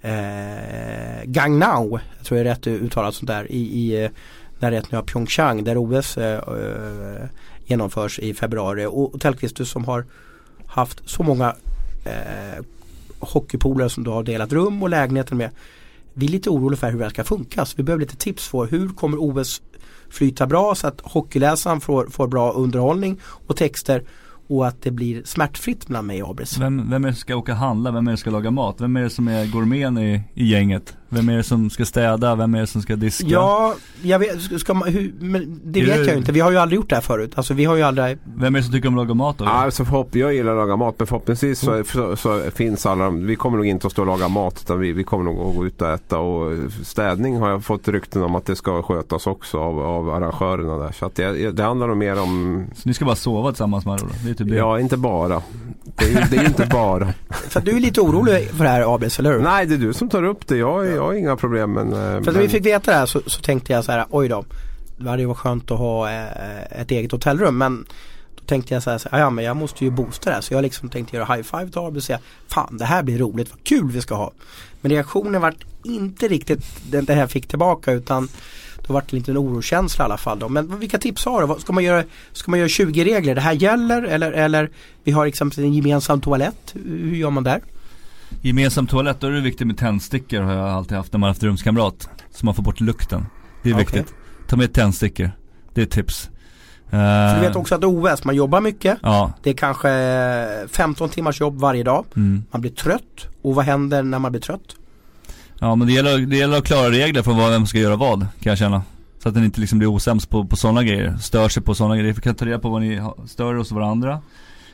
Speaker 1: eh, Gangnao. Jag tror jag är rätt uttalat sånt där. I, i eh, närheten av Pyeongchang där OS eh, eh genomförs i februari. Och, Tellqvist du som har haft så många eh, hockeypolare som du har delat rum och lägenheten med. Vi är lite oroliga för hur det här ska funka. Så vi behöver lite tips på hur kommer OS flyta bra så att hockeyläsaren får, får bra underhållning och texter och att det blir smärtfritt mellan mig och Abris.
Speaker 3: Vem, vem är det som ska åka och handla? Vem är det som ska laga mat? Vem är det som är gourmeten i, i gänget? Vem är det som ska städa? Vem är det som ska diska?
Speaker 1: Ja, jag vet, ska- man, hur, men det
Speaker 3: Är
Speaker 1: vet
Speaker 3: det-
Speaker 1: jag ju inte. Vi har ju aldrig gjort det här förut. Alltså vi har ju aldrig
Speaker 3: Vem är det som tycker om att laga mat då?
Speaker 2: Ja, alltså förhopp, jag gillar att laga mat men förhoppningsvis
Speaker 1: Mm.
Speaker 2: så, så, så finns alla de- Vi kommer nog inte att stå och laga mat utan vi, vi kommer nog att gå ut och äta och städning har jag fått rykten om att det ska skötas också av, av arrangörerna där. Så att det, det handlar nog mer om,
Speaker 3: Så ni ska bara sova tillsammans med varandra? Det är typ det.
Speaker 2: ja inte bara. Det är, ju- är inte bara.
Speaker 1: För du är lite orolig för det här Abris, eller hur?
Speaker 2: Nej det är du som tar upp det. Jag, jag har inga problem men. eh,
Speaker 1: För att när
Speaker 2: men
Speaker 1: vi fick veta det här så, så tänkte jag så här, oj då. Det hade ju varit skönt att ha eh, ett eget hotellrum men då tänkte jag så här, så här, ja men jag måste ju boosta det här. Så jag liksom tänkte göra high five till Abel och säga, fan det här blir roligt, vad kul vi ska ha. Men reaktionen vart inte riktigt den det här fick tillbaka utan då vart det lite en oroskänsla i alla fall. Då. Men vilka tips har du? Ska man göra, ska man göra 20 regler? Det här gäller eller, eller vi har exempelvis en gemensam toalett. Hur gör man där?
Speaker 3: Gemensam toalett, då är det viktigt med tändstickor har jag alltid haft när man har haft rumskamrat. Så man får bort lukten. Det är
Speaker 1: Okej.
Speaker 3: viktigt. Ta med tändstickor. Det är tips.
Speaker 1: För du
Speaker 3: Eh,
Speaker 1: vet också att OS, man jobbar mycket.
Speaker 3: Ja.
Speaker 1: Det är kanske 15 timmars jobb varje dag.
Speaker 3: Mm.
Speaker 1: Man blir trött. Och vad händer när man blir trött?
Speaker 3: Ja men det gäller, det gäller att klara regler för vad, vem som ska göra vad, kan jag känna. Så att den inte liksom blir osams på, på sådana grejer. Stör sig på sådana grejer. Vi kan ta reda på vad ni stör hos varandra.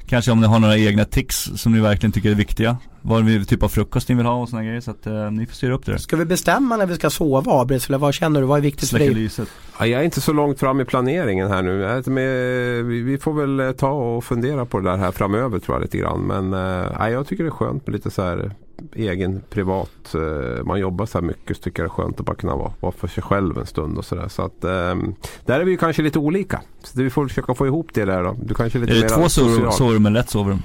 Speaker 3: Kanske om ni har några egna tics som ni verkligen tycker är viktiga. Vad vi typ av frukost ni vill ha och sådana grejer. Så att eh, ni får styra upp det där.
Speaker 1: Ska vi bestämma när vi ska sova Abris? Eller vad känner du? Vad är viktigt för
Speaker 3: Släcka
Speaker 1: dig?
Speaker 3: lyset.
Speaker 2: Ja, jag är inte så långt fram i planeringen här nu. Är med, vi, får väl eh, ta och fundera på det där här framöver tror jag lite grann. Men eh, ja, jag tycker det är skönt med lite så här egen privat. Eh, man jobbar så här mycket så tycker jag det är skönt att bara kunna vara, vara för sig själv en stund och sådär. Så att eh, där är vi ju kanske lite olika. Så vi får försöka få ihop det där då. Du kanske är lite
Speaker 3: Är det
Speaker 2: mer
Speaker 3: två sovrum, eller ett sovrum?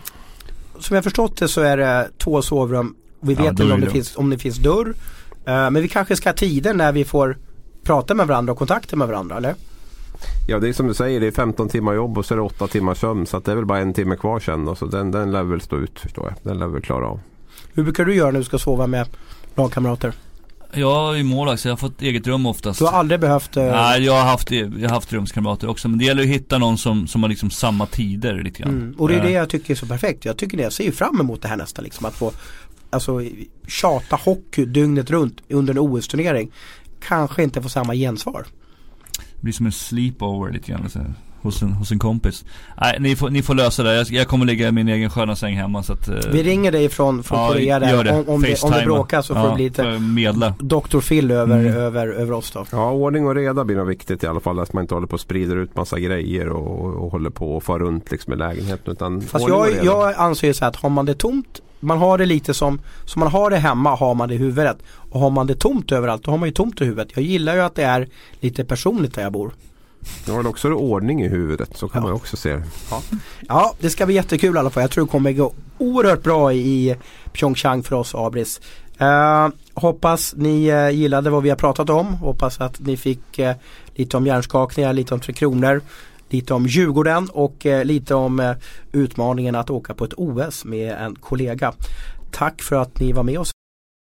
Speaker 1: Som jag förstått det så är det två sovrum. Vi
Speaker 3: Ja,
Speaker 1: vet
Speaker 3: då
Speaker 1: inte om
Speaker 3: det då.
Speaker 1: finns, om det finns dörr. Eh, men vi kanske ska ha tider när vi får prata med varandra och kontakter med varandra eller?
Speaker 2: Ja det är som du säger, det är 15 timmar jobb och så är det 8 timmar sömn. Så att det är väl bara en timme kvar sen då. Så den, den lär väl stå ut förstår jag. Den lär väl klara av.
Speaker 1: Hur brukar du göra när du ska sova med lagkamrater?
Speaker 3: Jag är ju målvakt så jag har fått eget rum oftast.
Speaker 1: Du har aldrig behövt eh,
Speaker 3: Nej jag har haft, jag har haft rumskamrater också men det gäller att hitta någon som, som har liksom samma tider lite grann.
Speaker 1: Mm. Och det är det
Speaker 3: Eh,
Speaker 1: jag tycker är så perfekt. Jag tycker det, jag ser ju fram emot det här nästa liksom. Att få alltså, tjata hockey dygnet runt under en OS-turnering. Kanske inte få samma gensvar.
Speaker 3: Det blir som en sleepover lite grann. Så. Hos en, hos en kompis. Nej, ni får, ni får lösa det. Jag, jag kommer ligga i min egen sköna säng hemma så att eh,
Speaker 1: Vi ringer dig från, från
Speaker 3: ja,
Speaker 1: Korea där.
Speaker 3: gör det.
Speaker 1: Om, om, det bråkar så får
Speaker 3: ja,
Speaker 1: det bli lite
Speaker 3: medla.
Speaker 1: Dr. Phil över,
Speaker 3: Mm.
Speaker 1: över, över oss då.
Speaker 2: Ja, ordning och reda blir nog viktigt i alla fall. Att man inte håller på och sprider ut massa grejer och, och håller på och far runt liksom i lägenheten. Utan
Speaker 1: Fast jag, jag anser ju så här att har man det tomt man har det lite som, som man har det hemma har man det i huvudet. Och har man det tomt överallt då har man ju tomt i huvudet. Jag gillar ju att det är lite personligt där jag bor.
Speaker 2: Du har också ordning i huvudet. Så kan
Speaker 1: Ja.
Speaker 2: man också se det.
Speaker 1: Ja, det ska bli jättekul i alla fall. Jag tror det kommer gå oerhört bra i Pyeongchang för oss Abris. Eh, hoppas ni eh, gillade vad vi har pratat om. Hoppas att ni fick eh, lite om hjärnskakningar, lite om Tre Kronor, lite om Djurgården och lite om utmaningen att åka på ett OS med en kollega. Tack för att ni var med oss